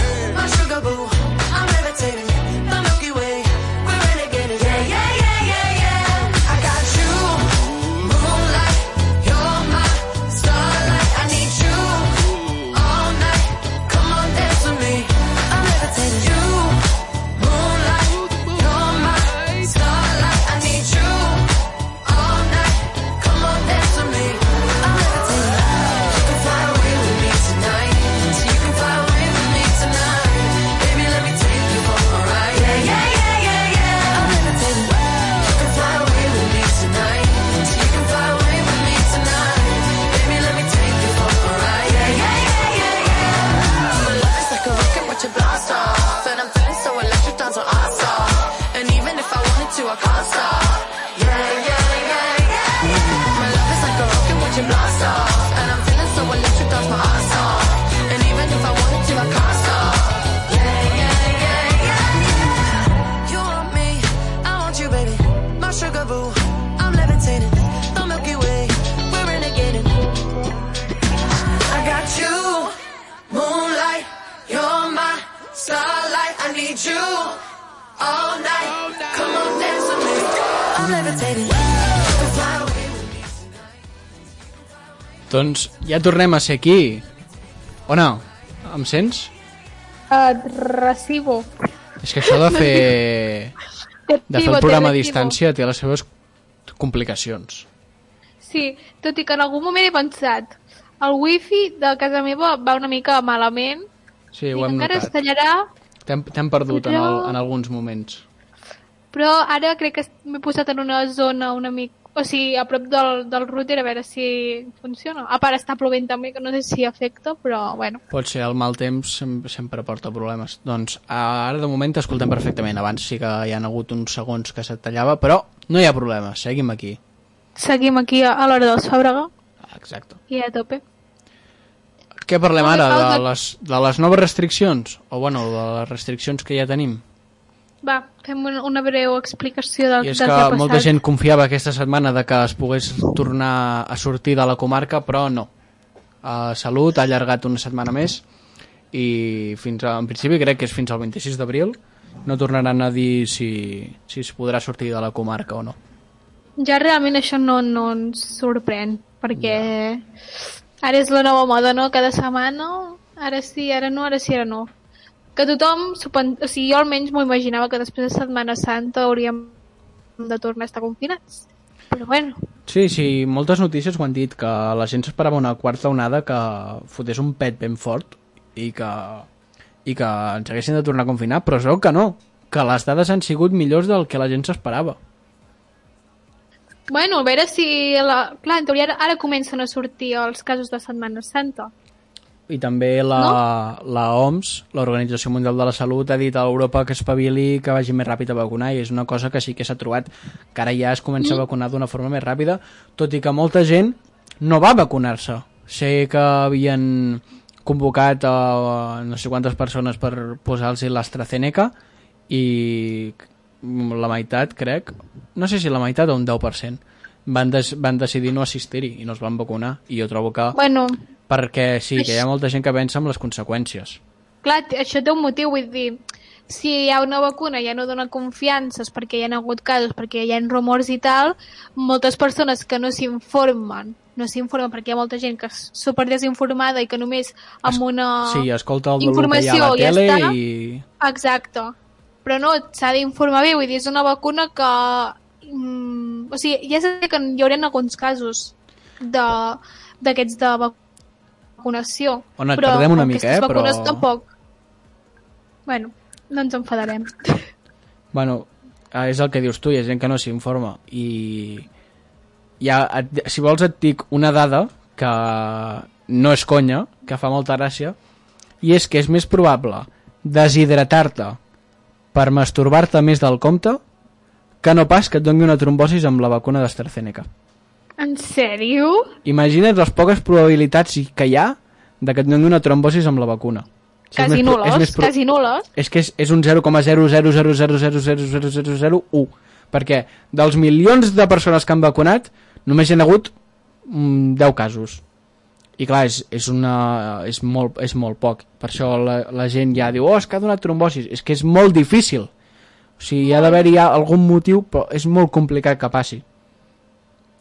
Ja tornem a ser aquí. O no? Em sents? Uh, recibo. És que això de fer... [laughs] De fer el programa a distància té les seves complicacions. Sí, tot i que en algun moment he pensat el wifi de casa meva va una mica malament Sí, ho hem encara es notat. tallarà T'hem perdut en, el, Però- en alguns moments. però ara crec que m'he posat en una zona una mica o sigui, a prop del, del router a veure si funciona. A part està plovent també, que no sé si afecta, però bueno. Pot ser, el mal temps sem sempre porta problemes. Doncs ara de moment t'escoltem perfectament. Abans sí que hi han hagut uns segons que se't tallava, però no hi ha problema, seguim aquí. Seguim aquí a, l'hora dels Fàbrega Exacte. i a tope. Què parlem ara? De les, de les noves restriccions? O bueno, de les restriccions que ja tenim? Va, fem una, una breu explicació del, I és del que que ha passat. molta gent confiava aquesta setmana de que es pogués tornar a sortir de la comarca, però no. A Salut ha allargat una setmana més i fins a, en principi crec que és fins al 26 d'abril no tornaran a dir si, si es podrà sortir de la comarca o no. Ja realment això no, no ens sorprèn, perquè ara és la nova moda, no? Cada setmana, ara sí, ara no, ara sí, ara no. Que tothom, o sigui, jo almenys m'ho imaginava que després de Setmana Santa hauríem de tornar a estar confinats. Però bueno, Sí, sí, moltes notícies ho han dit, que la gent s'esperava una quarta onada que fotés un pet ben fort i que, i que ens haguessin de tornar a confinar, però es veu que no, que les dades han sigut millors del que la gent s'esperava. bueno, a veure si... La... Clar, en teoria ara comencen a sortir els casos de Setmana Santa. I també la, la OMS, l'Organització Mundial de la Salut, ha dit a Europa que espavili, que vagi més ràpid a vacunar, i és una cosa que sí que s'ha trobat, que ara ja es comença a vacunar d'una forma més ràpida, tot i que molta gent no va vacunar-se. Sé que havien convocat a no sé quantes persones per posar-los l'AstraZeneca i la meitat, crec, no sé si la meitat o un 10%, van, des, van decidir no assistir-hi i no es van vacunar. I jo trobo que Bueno, perquè sí, que hi ha molta gent que pensa en les conseqüències. clar, això té un motiu, vull dir, si hi ha una vacuna ja no dona confiances perquè hi ha hagut casos, perquè hi ha rumors i tal, moltes persones que no s'informen, no s'informen perquè hi ha molta gent que és super desinformada i que només amb una Sí, escolta el del que hi ha a la informació ja tele està. i... Exacte. Però no, s'ha d'informar bé, vull dir, és una vacuna que... Mm, o sigui, ja sé que hi haurien alguns casos de- d'aquests de, vacunació. On et però perdem una mica, eh, però- tampoc... Bueno, no ens enfadarem. [laughs] Bueno, eh, és el que dius tu, hi ha gent que no s'informa i ja, et, si vols et dic una dada que no és conya, que fa molta gràcia i és que és més probable deshidratar-te per masturbar-te més del compte que no pas que et doni una trombosis amb la vacuna d'AstraZeneca. En sèrio? Imagina't les poques probabilitats que hi ha de que et doni una trombosis amb la vacuna. Quasi nules, més pro- quasi nules. és que és, és un 0,00000000001 perquè dels milions de persones que han vacunat només hi ha hagut mm, 10 casos i clar, és, és, una, és, molt, és molt poc per això la, la gent ja diu oh, és que ha donat trombosis, és que és molt difícil o sigui, hi ha d'haver-hi algun motiu però és molt complicat que passi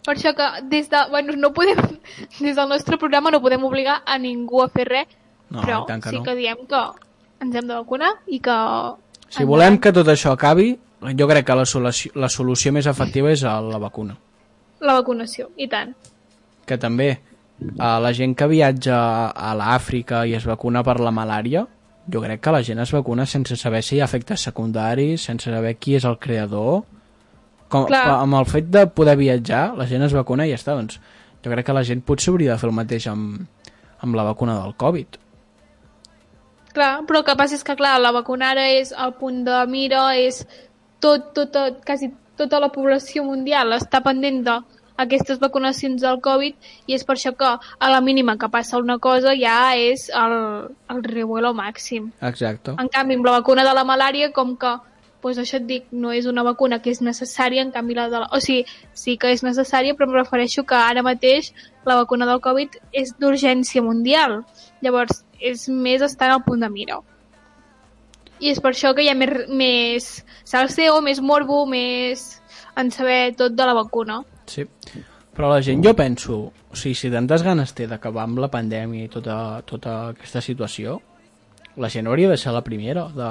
Per això que des de... Bueno, no podem... [laughs] Des del nostre programa no podem obligar a ningú a fer res, No, però que sí no. que diem que ens hem de vacunar i que... si volem que tot això acabi jo crec que la solució, la solució més efectiva és la vacuna La vacunació, i tant. que també a la gent que viatja a l'Àfrica i es vacuna per la malària, jo crec que la gent es vacuna sense saber si hi ha efectes secundaris, sense saber qui és el creador. Com, Clar. amb el fet de poder viatjar, la gent es vacuna i ja està. Doncs jo crec que la gent potser hauria de fer el mateix amb, amb la vacuna del Covid. Clar, però el que passa és que, clar, la vacuna ara és el punt de mira, és tot, tot, tot, quasi tota la població mundial està pendent d'aquestes vacunacions del Covid i és per això que a la mínima que passa una cosa ja és el, el revuelo màxim. Exacte. En canvi, amb la vacuna de la malària, com que, doncs això et dic, no és una vacuna que és necessària, en canvi la de la... O sigui, sí que és necessària, però em refereixo que ara mateix la vacuna del Covid és d'urgència mundial. Llavors, és més estar al punt de mira. I és per això que hi ha més, més salseo, més morbo, més en saber tot de la vacuna. Sí. Però la gent, jo penso, o sigui, si tantes ganes té d'acabar amb la pandèmia i tota, tota aquesta situació, la gent hauria de ser la primera de,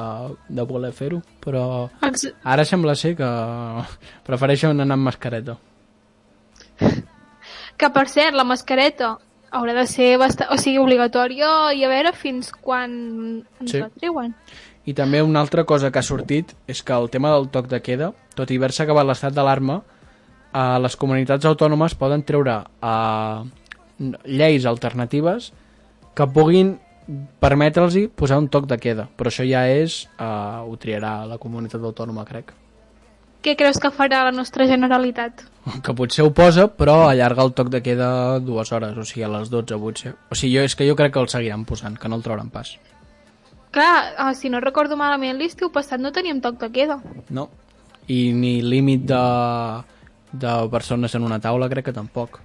de voler fer-ho, però Ex ara sembla ser que prefereixen anar amb mascareta. que per cert, la mascareta haurà de ser bastant, o sigui, obligatòria i a veure fins quan ens Sí. la treuen. I també una altra cosa que ha sortit és que el tema del toc de queda, tot i haver-se acabat l'estat d'alarma, eh, les comunitats autònomes poden treure eh, lleis alternatives que puguin permetre'ls posar un toc de queda. Però això ja és... Eh, ho triarà la comunitat autònoma, crec. Què creus que farà la nostra Generalitat? Que potser ho posa, però allarga el toc de queda dues hores, o sigui, a les 12 potser. O sigui, jo, és que jo crec que el seguiran posant, que no el trauran pas. Clar, eh, si no recordo malament, l'estiu passat no teníem toc de queda. No. I ni límit de, de persones en una taula crec que tampoc.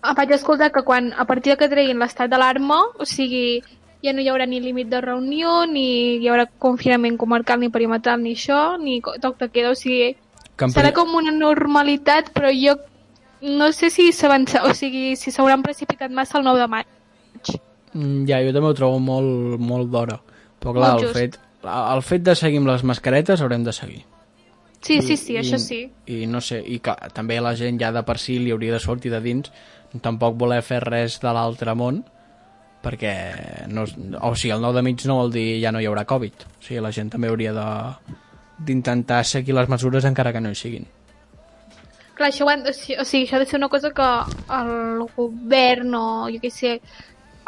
Em vaig escoltar que quan, a partir de que treguin l'estat d'alarma, o sigui, ja no hi haurà ni límit de reunió, ni hi haurà confinament comarcal, ni perimetral, ni això, ni toc de queda, o sigui, en serà com una normalitat, però jo no sé si s'avança, o sigui, si s'hauran precipitat massa el 9 de maig. Mm, Ja, jo també ho trobo molt, molt d'hora. Però clar, el fet, el fet de seguir amb les mascaretes haurem de seguir. Sí, sí, sí, això sí. I no sé, i que també la gent ja de per si li hauria de sortir de dins tampoc voler fer res de l'altre món perquè no, o sigui, el 9 de mig no vol dir ja no hi haurà Covid o sigui, la gent també hauria de d'intentar seguir les mesures encara que no hi siguin Clar, això, han, o sigui, o sigui, això ha de ser una cosa que el govern o, jo què sé,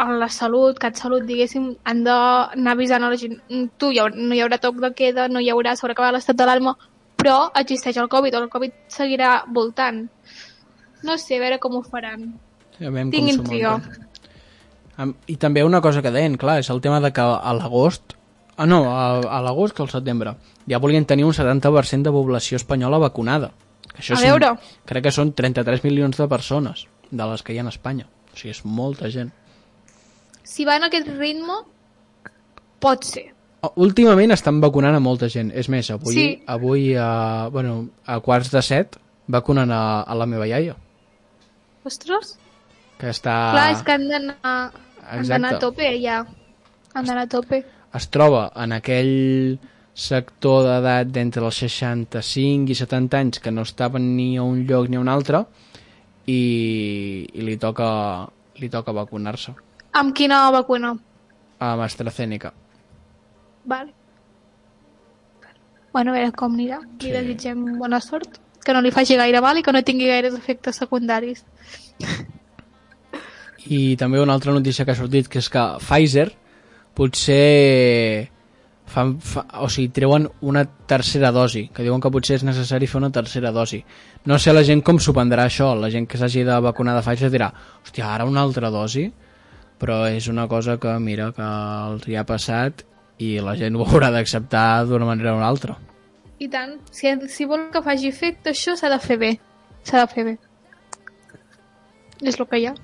a la salut, CatSalut, diguéssim, han d'anar avisant a la gent. "Mm, Tu, hi haurà, no hi haurà toc de queda, no hi haurà, s'haurà acabat l'estat d'alarma, però existeix el Covid, o el Covid seguirà voltant. No sé, a veure com ho faran. ja veiem com Tinc i també una cosa que deien, clar, és el tema de que a l'agost ah no, a, a l'agost que al setembre ja volien tenir un 70% de població espanyola vacunada Que això A són- veure. crec que són 33 milions de persones de les que hi ha a Espanya o sigui, és molta gent Si van a aquest ritme, pot ser. Últimament estan vacunant a molta gent. És més, avui, Sí. avui a, bueno, a quarts de set vacunen a, a la meva iaia, Ostres, que està... clar, és que han d'anar han d'anar a tope, ja. Han d'anar a tope. es troba en aquell sector d'edat d'entre els 65 i 70 anys que no estaven ni a un lloc ni a un altre i, i li toca li toca vacunar-se Amb quina vacuna? amb AstraZeneca. Vale. Bueno, a veure com anirà. Li Sí. desitgem bona sort. Que no li faci gaire mal i que no tingui gaires efectes secundaris. [laughs] I també una altra notícia que ha sortit, que és que Pfizer potser fan, fa, o sigui, treuen una tercera dosi, que diuen que potser és necessari fer una tercera dosi. No sé la gent com s'ho prendrà això, la gent que s'hagi de vacunar de Pfizer dirà, hòstia, ara una altra dosi? Però és una cosa que, mira, que els hi ha passat i la gent ho [laughs] haurà d'acceptar d'una manera o una altra. I tant, si, si vol que faci efecte, això s'ha de fer bé. S'ha de fer bé. És el que hi ha.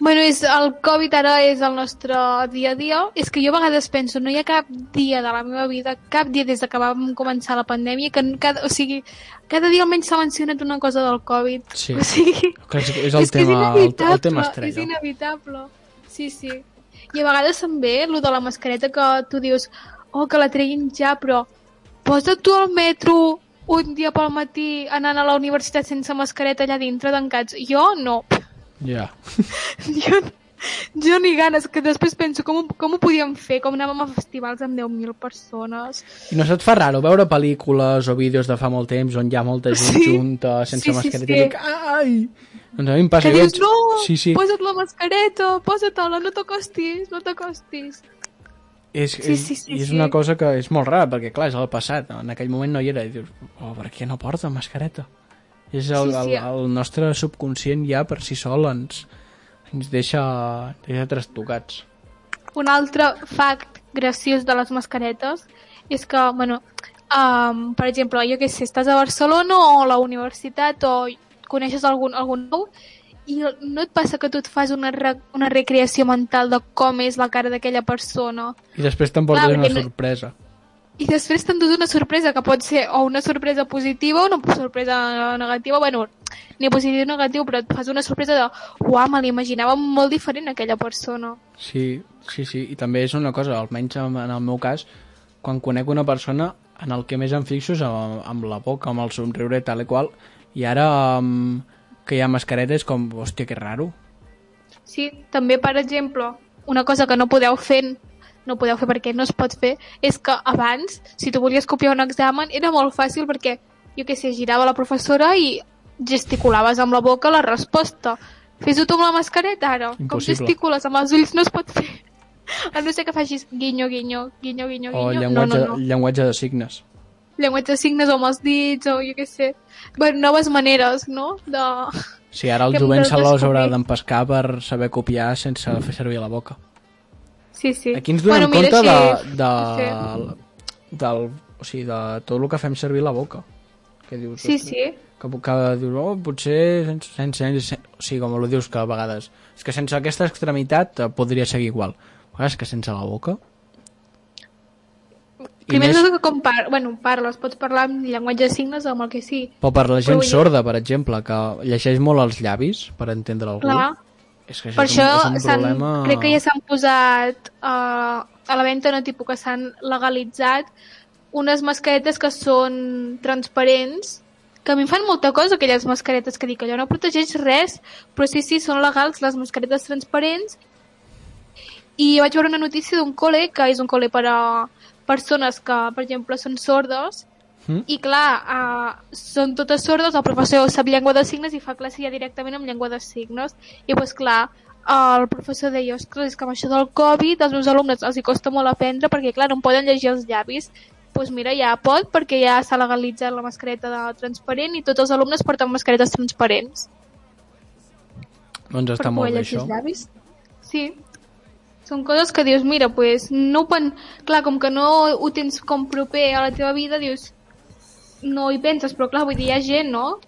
Bueno, és, el Covid ara és el nostre dia a dia. És que jo a vegades penso, no hi ha cap dia de la meva vida, cap dia des de que vam començar la pandèmia, que cada, o sigui, cada dia almenys s'ha mencionat una cosa del Covid. Sí. O sigui, és, és el, és que és tema, el, el tema és estrella. inevitable. Sí, sí. I a vegades ve el de la mascareta que tu dius, oh, que la treguin ja, però posa't tu al metro un dia pel matí anant a la universitat sense mascareta allà dintre tancats. Jo no. Ja. [laughs] Jo, jo ni ganes, que després penso com, ho- com ho podíem fer, com anàvem a festivals amb 10.000 persones. I no se't fa raro veure pel·lícules o vídeos de fa molt temps on hi ha molta gent Sí. junta, sense Sí, sí, mascareta, sí. i dic, ai! Doncs a mi em passa Que dius, veig- no, Sí, sí, posa't la mascareta, posa-te-la, no t'acostis, no t'acostis. és, sí, és, sí, sí, i és sí. una cosa que és molt rara, perquè clar, és el passat, en aquell moment no hi era, i dius, oh, per què no porta mascareta? És el, Sí, el, sí. el nostre subconscient ja per si sol ens, ens deixa, deixa trastocats. Un altre fact graciós de les mascaretes és que, bueno, um, per exemple, jo què sé, estàs a Barcelona o a la universitat o coneixes algun, algun nou i no et passa que tu et fas una, re, una recreació mental de com és la cara d'aquella persona. I després t'emportes una perquè no- sorpresa. I després t'endús una sorpresa que pot ser o una sorpresa positiva o una sorpresa negativa, bueno, ni positiu ni negatiu, però et fas una sorpresa de uau, me l'imaginava molt diferent aquella persona. Sí, sí, sí, i també és una cosa, almenys en el meu cas, quan conec una persona, en el que més em fixo és amb, amb la boca, amb el somriure tal i qual, i ara que hi ha mascaretes com, hòstia, que raro. Sí, també, per exemple, una cosa que no podeu fer no podeu fer perquè no es pot fer, és que abans, si tu volies copiar un examen, era molt fàcil perquè, jo què sé, girava la professora i gesticulaves amb la boca la resposta. Fes-ho tu amb la mascareta, ara. Com Impossible. gesticules amb els ulls no es pot fer. A no ser que facis guinyo, guinyo, guinyo, guinyo, O guinyo. llenguatge, No, no, no. llenguatge de signes. Llenguatge de signes o amb els dits, o jo què sé. Bueno, noves maneres, no? De... Sí, ara el Que jovent se l'haurà d'empescar per saber copiar sense fer servir la boca. Sí, sí. Aquí ens donem mira, compte de, de, Sí. del, o sigui, de tot el que fem servir la boca. Que dius, Sí, sí. Que, que dius, oh, potser sense, sense, sense, o sigui, com ho dius que a vegades, és que sense aquesta extremitat eh, podria seguir igual. A vegades que sense la boca... Primer més, que com par bueno, parles, pots parlar amb llenguatge de signes o amb el que sí. però per la gent dir- sorda, per exemple, que llegeix molt els llavis per entendre algú, Clar, és que per és, això un, és un problema... crec que ja s'han posat uh, a la venda, no, tipus que s'han legalitzat unes mascaretes que són transparents, que a mi em fan molta cosa aquelles mascaretes que dic, allò no protegeix res, però sí, sí, són legals les mascaretes transparents. I vaig veure una notícia d'un col·le que és un col·le per a persones que, per exemple, són sordes Mm. i clar, uh, són totes sordes, el professor sap llengua de signes i fa classe ja directament amb llengua de signes i doncs clar, el professor deia ostres, és que amb això del Covid als meus alumnes els hi costa molt aprendre perquè clar, no em poden llegir els llavis doncs mira, ja pot perquè ja s'ha legalitzat la mascareta de transparent i tots els alumnes porten mascaretes transparents Doncs està molt bé això. els llavis. Sí. Són coses que dius, mira, pues, no pen... clar, com que no ho tens com proper a la teva vida, dius, no hi penses, però clar, vull dir, hi ha gent, no?,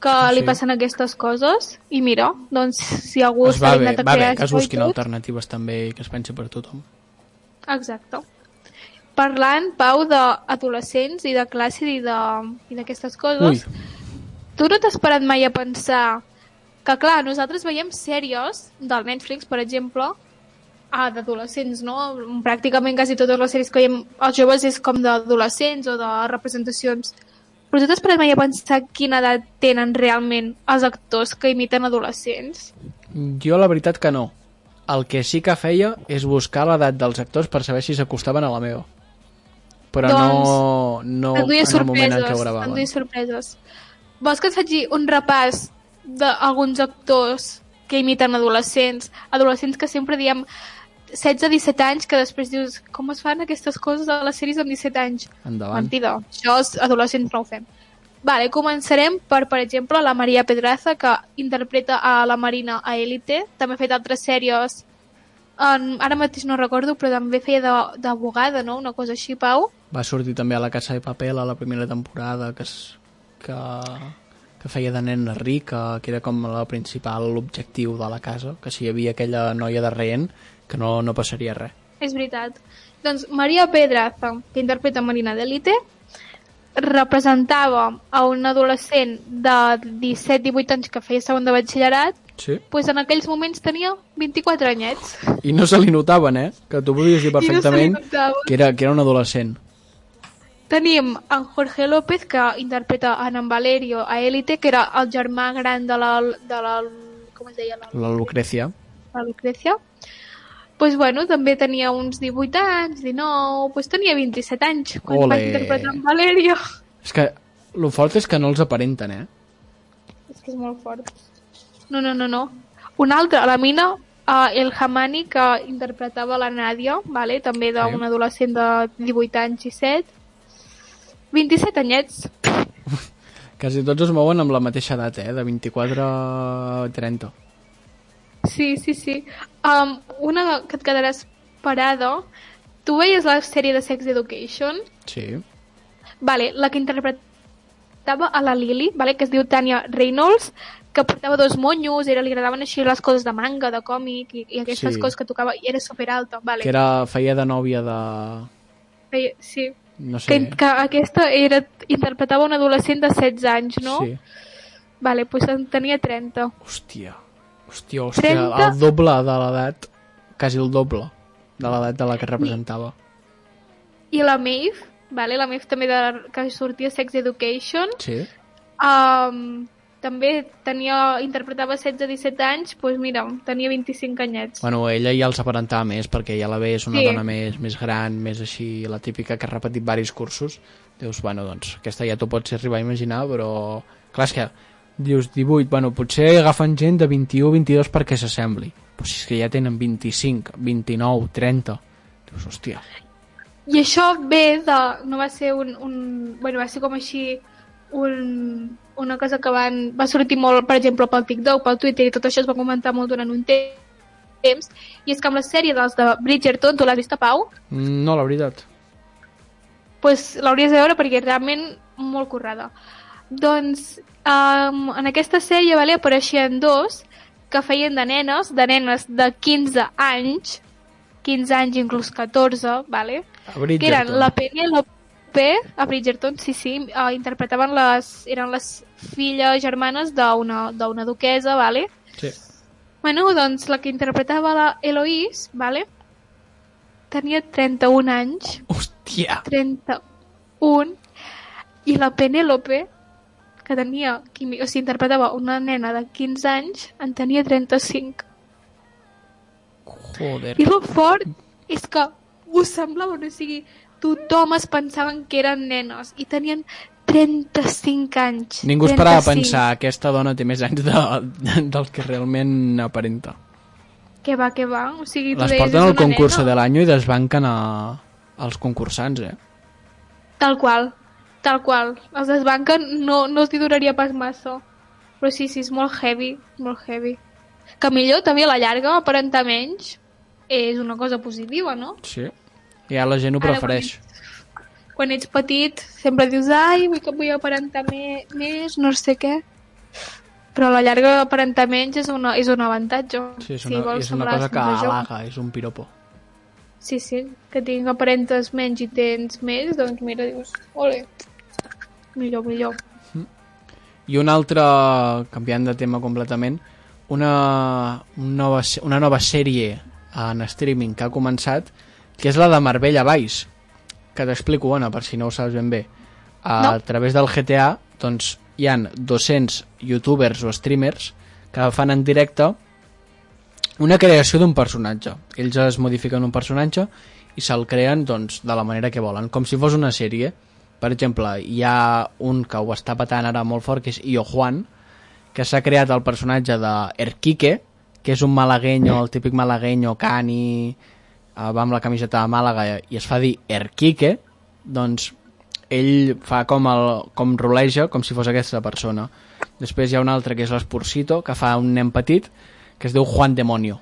que Sí. li passen aquestes coses, i mira, doncs, si algú Pues va s'ha bé, dignat a va bé crear que es busquin alternatives també i que es pensi per tothom. Exacte. Parlant, Pau, d'adolescents i de classe i de- i d'aquestes coses, Ui, tu no t'has parat mai a pensar que, clar, nosaltres veiem sèries del Netflix, per exemple, ah, d'adolescents, no? Pràcticament quasi totes les sèries que veiem els joves és com d'adolescents o de representacions. Però tu t'has parat mai a pensar quina edat tenen realment els actors que imiten adolescents? jo la veritat que no. El que sí que feia és buscar l'edat dels actors per saber si s'acostaven a la meva. Però no, no duia en el moment en què ho gravaven. duia sorpreses. Vols que et faci un repàs d'alguns actors que imiten adolescents, adolescents que sempre diem 16-17 anys, que després dius com es fan aquestes coses a les sèries amb 17 anys? Endavant. Mentida, això els adolescents no ho fem. Vale, començarem per, per exemple, la Maria Pedraza, que interpreta a la Marina a Elite. També ha fet altres sèries, en, ara mateix no recordo, però també feia de- d'abogada, no? Una cosa així, Pau. Va sortir també a la Casa de Papel a la primera temporada que, es, que, que feia de nen ric, que, era com la principal objectiu de la casa, que si hi havia aquella noia de rehent, que no, no passaria res. És veritat. Doncs Maria Pedraza, que interpreta Marina d'Elite, representava a un adolescent de 17-18 anys que feia segon de batxillerat, Sí? doncs en aquells moments tenia 24 anyets. I no se li notaven, eh? Que tu podies dir [laughs] no perfectament notava. que, era, que era un adolescent. Tenim en Jorge López, que interpreta en en Valerio a Élite, que era el germà gran de la... De la com es deia? La, La Lucrecia. la Lucrecia. Pues bueno, també tenia uns 18 anys, 19, pues tenia 27 anys quan Ole. vaig interpretar en Valerio. És que el fort és que no els aparenten, eh? És que és molt fort. No, no, no, no. Un altre, la mina, uh, el Hamani, que interpretava la Nàdia, vale? també d'un Sí. adolescent de 18 anys i 7. 27 anyets. Quasi tots es mouen amb la mateixa edat, eh? De 24 a 30. Sí, sí, sí. Um, una que et quedaràs parada. Tu veies la sèrie de Sex Education? Sí. Vale, la que interpretava a la Lily, vale, que es diu Tania Reynolds, que portava dos monyos, era, li agradaven així les coses de manga, de còmic, i, i aquestes Sí. coses que tocava, i era superalta, vale. Que era, feia de nòvia de... Feia- Sí. No sé. Que, que aquesta era, interpretava un adolescent de 16 anys, no? Sí. Vale, doncs en tenia 30. Hòstia. Hòstia, hòstia, 30? el doble de l'edat, quasi el doble de l'edat de la que representava. I la Maeve, vale? la Maeve també de, que sortia Sex Education, Sí? um, també tenia, interpretava 16-17 anys, doncs mira, tenia 25 anyets. Bueno, ella ja els aparentava més, perquè ja la veus una Sí. dona més, més gran, més així, la típica que ha repetit varis cursos. Dius, bueno, doncs, aquesta ja t'ho pots arribar a imaginar, però... Clar, és que dius 18, bueno, potser agafen gent de 21 22 perquè s'assembli. Però si és que ja tenen 25, 29, 30... Dius, hòstia, I això ve de... No va ser un... un bueno, va ser com així un, una cosa que van, va sortir molt, per exemple, pel TikTok, pel Twitter, i tot això es va comentar molt durant un te- temps, i és que amb la sèrie dels de Bridgerton, tu l'has vist a Pau? Mm, no, la veritat. pues, l'hauries de veure perquè realment molt currada. Doncs um, en aquesta sèrie vale, apareixien dos que feien de nenes, de nenes de 15 anys, 15 anys inclús 14, vale? Que eren la Penelope, a Bridgerton, sí, sí, uh, interpretaven les, eren les filles germanes d'una duquesa, vale? Sí. Bueno, doncs la que interpretava la Eloise, vale? tenia 31 anys, Hòstia! 31 i la Penélope que tenia, o sigui, interpretava una nena de 15 anys en tenia 35 Joder. i el fort és que ho semblaven, o sigui tothom es pensaven que eren nenes i tenien 35 anys Ningú es parava a 35. pensar aquesta dona té més anys de, de, del que realment aparenta. que va, que va, o sigui tu Les deies, porten "És al concurs nena". de l'any i desbanquen a, als concursants, eh? Tal qual, tal qual. Els desbanquen no, no els hi duraria pas massa. Però sí, sí, és molt heavy, molt heavy. Que millor també a la llarga aparentar menys és una cosa positiva, no? Sí. Ja la gent ho Ara, prefereix. Quan ets petit sempre dius ai, vull que vull aparentar me més, no sé què. Però a la llarga aparentar menys és, una, és un avantatge. Sí, és Si una, vols és una cosa que halaga, és un piropo. Sí, sí, que tinc aparentes menys i tens més, doncs mira, dius, ole, millor, millor. I un altre, canviant de tema completament, una, un nova, una nova sèrie en streaming que ha començat, que és la de Marbella Vice, que t'explico, Anna, per si no ho saps ben bé. A, No. a través del GTA, doncs, hi han 200 youtubers o streamers que fan en directe una creació d'un personatge. Ells es modifiquen un personatge i se'l creen doncs, de la manera que volen, com si fos una sèrie. Per exemple, hi ha un que ho està patant ara molt fort, que és Io Juan, que s'ha creat el personatge de Erquique, que és un malagueño, el típic malagueño cani, eh, va amb la camiseta de Màlaga i es fa dir Erquique, doncs ell fa com, el, com roleja com si fos aquesta persona. Després hi ha un altre que és l'Esporcito, que fa un nen petit, que es diu Juan Demonio.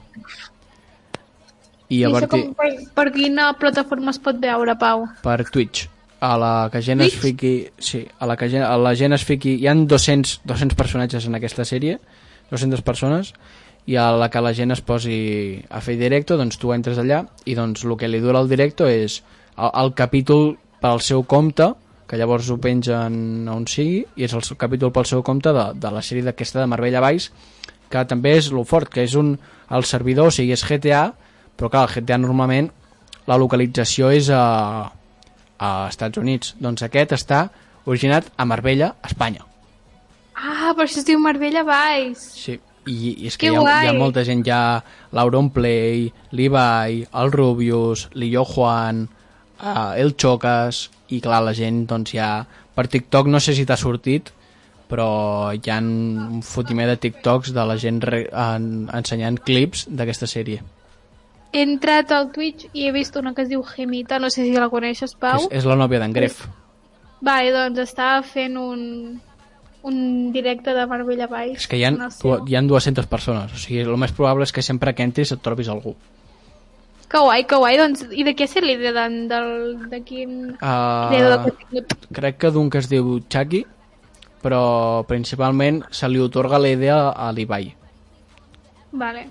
I I a això partir com, per, per quina plataforma es pot veure, Pau? per Twitch a la que gent es fiqui sí, a la que gent, a la gent es fiqui hi han 200, 200 personatges en aquesta sèrie 200 persones i a la que la gent es posi a fer directo doncs tu entres allà i doncs el que li dura el directo és el, el capítol pel seu compte que llavors ho pengen on sigui i és el capítol pel seu compte de, de la sèrie d'aquesta de Marbella Vice que també és lo fort, que és un el servidor, o sigui, és GTA però clar, el GTA normalment la localització és a, a Estats Units. Doncs aquest està originat a Marbella, Espanya. Ah, per això es diu Marbella Vice. Sí. I, i és que Que hi ha, hi ha molta gent, hi ha l'Auronplay, l'Ibai, el Rubius, l'Illo Juan, uh, el Chocas, i clar, la gent, doncs ja... Per TikTok no sé si t'ha sortit, però hi ha un fotimer de TikToks de la gent re, en, ensenyant clips d'aquesta sèrie. He entrat al Twitch i he vist una que es diu Gemita, no sé si la coneixes, Pau. És, és la nòvia d'en Gref. Vale, doncs estava fent un, un directe de Marbella Vice. És que hi ha, hi ha 200 persones, o sigui, el més probable és que sempre que entris et trobis algú. Que guai, que guai. Doncs, I de què set l'idea de, del, de quin... Uh, de crec que d'un que es diu Chucky, però principalment se li otorga la idea a l'Ibai. Vale.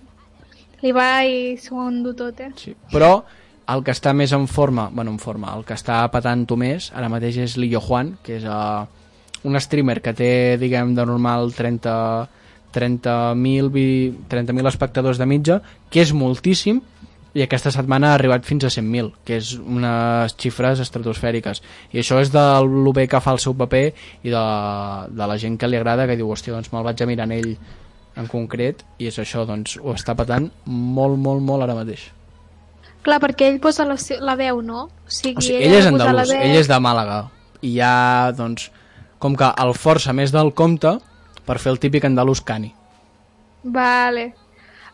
Li va i s'ho endú tot, eh? Sí. Però el que està més en forma, bueno, en forma, el que està patant-ho més, ara mateix és l'Illo Juan, que és uh, un streamer que té, diguem, de normal 30 30.000 vi- 30.000 espectadors de mitja, que és moltíssim, i aquesta setmana ha arribat fins a 100.000, que és unes xifres estratosfèriques. I això és de lo bé que fa el seu paper i de, de la gent que li agrada, que diu, hòstia, doncs me'l vaig a mirar en ell en concret, i és això, doncs ho està patant molt, molt, molt ara mateix. Clar, perquè ell posa la, la veu, no? O sigui, O sigui, ell ell és andalús, veu. ell és de Màlaga, i ja, doncs, com que el força més del compte per fer el típic andalús cani. Vale.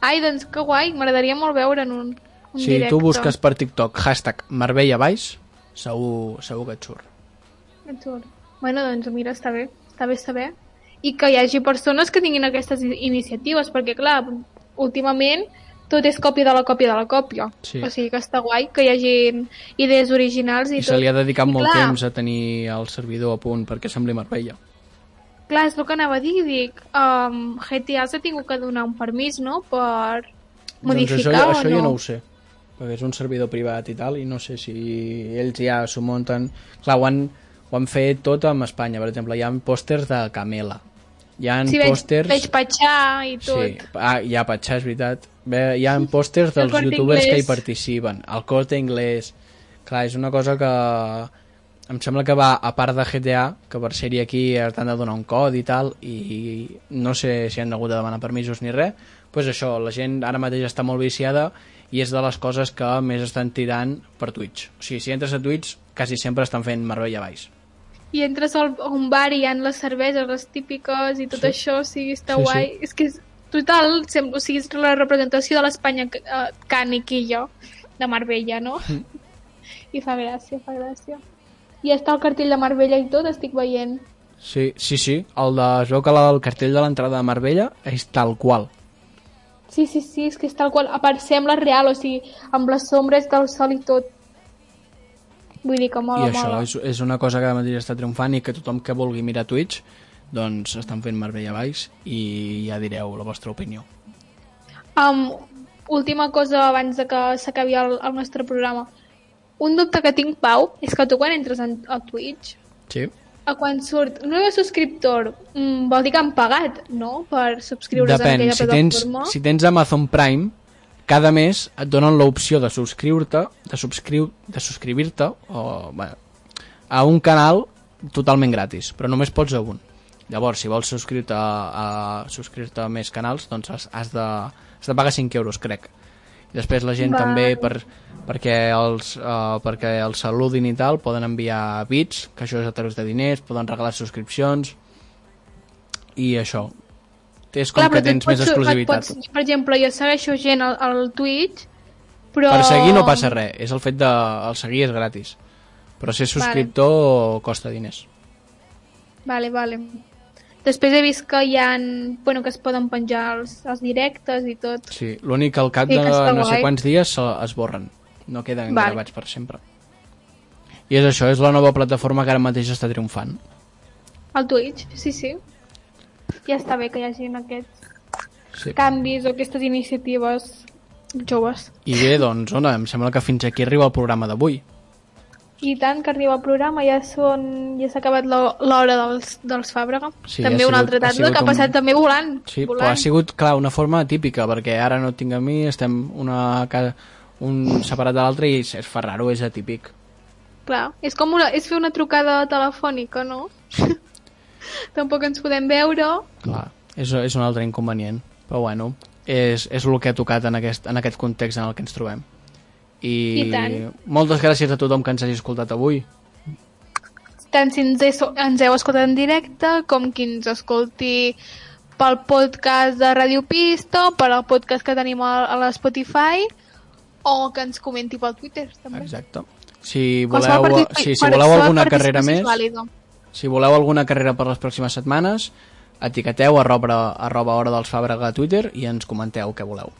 Ai, doncs que guai, m'agradaria molt veure en un, un Si directe. tu busques per TikTok hashtag Marbella Baix, segur, segur que et surt. Et surt. Bueno, doncs mira, està bé, està bé saber. I que hi hagi persones que tinguin aquestes iniciatives, perquè clar, últimament tot és còpia de la còpia de la còpia. Sí. O sigui que està guai que hi hagi idees originals i, I tot. se li ha dedicat I molt clar, temps a tenir el servidor a punt perquè sembli Marbella. Clar, és el que anava a dir, dic, um, GTA s'ha tingut que donar un permís, no?, per modificar doncs això, o això no. jo no ho sé perquè és un servidor privat i tal i no sé si ells ja s'ho munten clar, ho han, ho han fet tot amb Espanya per exemple, hi ha pòsters de Camela hi ha Sí, veig, pòsters veig Patxà i tot. Sí, ah, hi ha Patxà, és veritat. Bé, hi ha pòsters El dels youtubers que hi Inglés. participen. El Corte Inglés. Clar, és una cosa que em sembla que va a part de GTA, que per ser-hi aquí t'han de donar un codi i tal, i no sé si han hagut de demanar permisos ni res, doncs això, la gent ara mateix està molt viciada i és de les coses que més estan tirant per Twitch. O sigui, si entres a Twitch, quasi sempre estan fent Marbella Baix. I entres al- a un bar i hi ha les cerveses, les típiques i tot Sí. això, o sigui, està Sí, sí. guai. És que és total, sem- o sigui, és la representació de l'Espanya uh, caniquillo de Marbella, no? Mm. I fa gràcia, fa gràcia. I està el cartell de Marbella i tot, estic veient. Sí, sí, sí. El de, es veu que el cartell de l'entrada de Marbella és tal qual. Sí, sí, sí, és que és tal qual. A part, sembla real, o sigui, amb les sombres del sol i tot. Vull dir que mola, I això mola. és, és una cosa que ara mateix està triomfant i que tothom que vulgui mirar Twitch doncs estan fent Marbella Baix i ja direu la vostra opinió. Um, última cosa abans de que s'acabi el, el nostre programa. Un dubte que tinc, Pau, és que tu quan entres en, a Twitch, Sí? a quan surt nou subscriptor, mm, vol dir que han pagat, no?, per subscriure's a Depèn, aquella si tens, plataforma. si tens Amazon Prime cada mes et donen l'opció de subscriure-te de, subscriu, de subscriure-te o, bueno, a un canal totalment gratis, però només pots a un. Llavors, si vols subscriure-te a, a subscriure-te a més canals, doncs has, has, de, has de pagar 5 euros, crec. I després la gent Val. també, per, perquè, els, uh, perquè els saludin i tal, poden enviar bits, que això és a través de diners, poden regalar subscripcions, i això. És com Clar, que tens més pots- et exclusivitat. Pots, per exemple, jo segueixo gent al, al Twitch, però... Per seguir no passa res, és el fet de... El seguir és gratis. Però ser subscriptor costa diners. Vale, vale. Després he vist que hi ha... Bueno, que es poden penjar els, els directes i tot. Sí, l'únic al cap Sí, de no sé quants dies se- es borren. No queden Vale. gravats per sempre. I és això, és la nova plataforma que ara mateix està triomfant. Al Twitch, sí, sí. Ja està bé que hi hagin aquests Sí. canvis o aquestes iniciatives joves. I bé, doncs, Ona, em sembla que fins aquí arriba el programa d'avui. I tant que arriba el programa, ja són ja s'ha acabat l'ho- l'hora dels, dels Fàbrega. Sí, també ha una sigut- altra ha tarda sigut que ha un- passat també volant. Sí, volant. però ha sigut, clar, una forma típica, perquè ara no tinc a mi, estem una, ca- un separat de l'altre i es fa raro, és atípic. Clar, és com una, és fer una trucada telefònica, no? [laughs] Tampoc ens podem veure. Clar, és, és un altre inconvenient. Però bueno, és, és el que ha tocat en aquest, en aquest context en el que ens trobem. I, I tant. moltes gràcies a tothom que ens hagi escoltat avui. Tant si ens, he, ens heu escoltat en directe com qui ens escolti pel podcast de Radio Pista, per al podcast que tenim a, a l'Spotify o que ens comenti pel Twitter, també. Exacte. Si voleu, si qualsevol voleu alguna carrera és més, vàlida. Si voleu alguna carrera per les pròximes setmanes, etiqueteu arroba, arroba hora dels Fàbrega a Twitter i ens comenteu què voleu.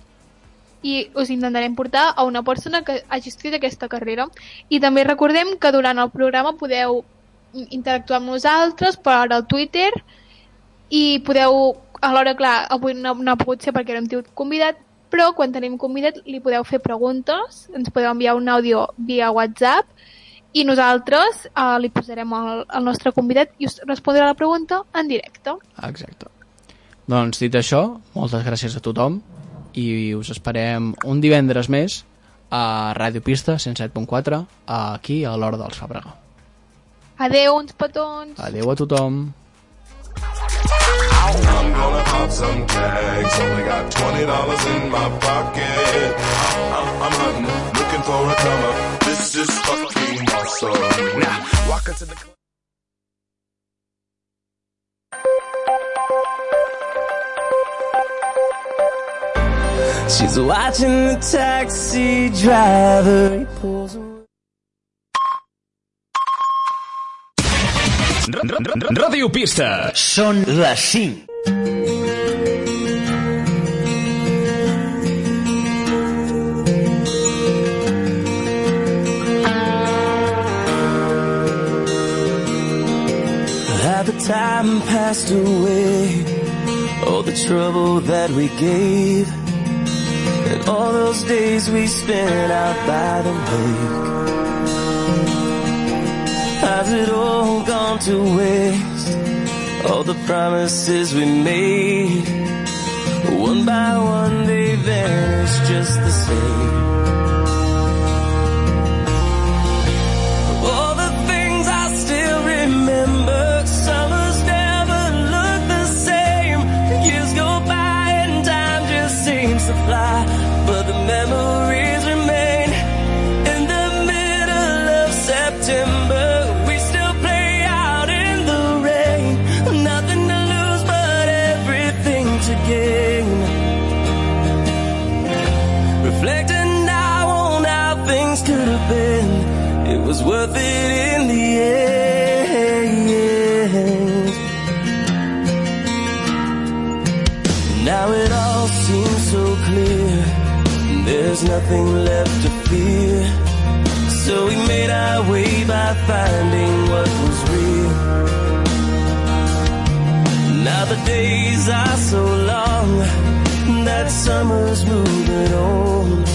i us intentarem portar a una persona que hagi estudiat aquesta carrera. I també recordem que durant el programa podeu interactuar amb nosaltres per al Twitter i podeu, alhora, clar, avui no, no ha pogut ser perquè no hem tingut convidat, però quan tenim convidat li podeu fer preguntes, ens podeu enviar un àudio via WhatsApp i nosaltres eh, li posarem el, el nostre convidat i us respondrà la pregunta en directe. Exacte. Doncs dit això, moltes gràcies a tothom i us esperem un divendres més a Ràdio Pista 107.4 aquí a l'Hora dels Fàbrega. Adeu, uns petons! Adeu a tothom! I'm gonna pop some tags. Only got twenty dollars in my pocket. I'm, I'm hunting, looking for a come up. This is fucking awesome. Now, walk into the club. She's watching the taxi driver. He pulls. Ràdio Pista. Són les 5. Time passed away, all the trouble that we gave, and all those days we spent out by the lake. Has it all gone to waste? All the promises we made, one by one they vanished just the same. Fly. Nothing left to fear. So we made our way by finding what was real. Now the days are so long that summer's moving on.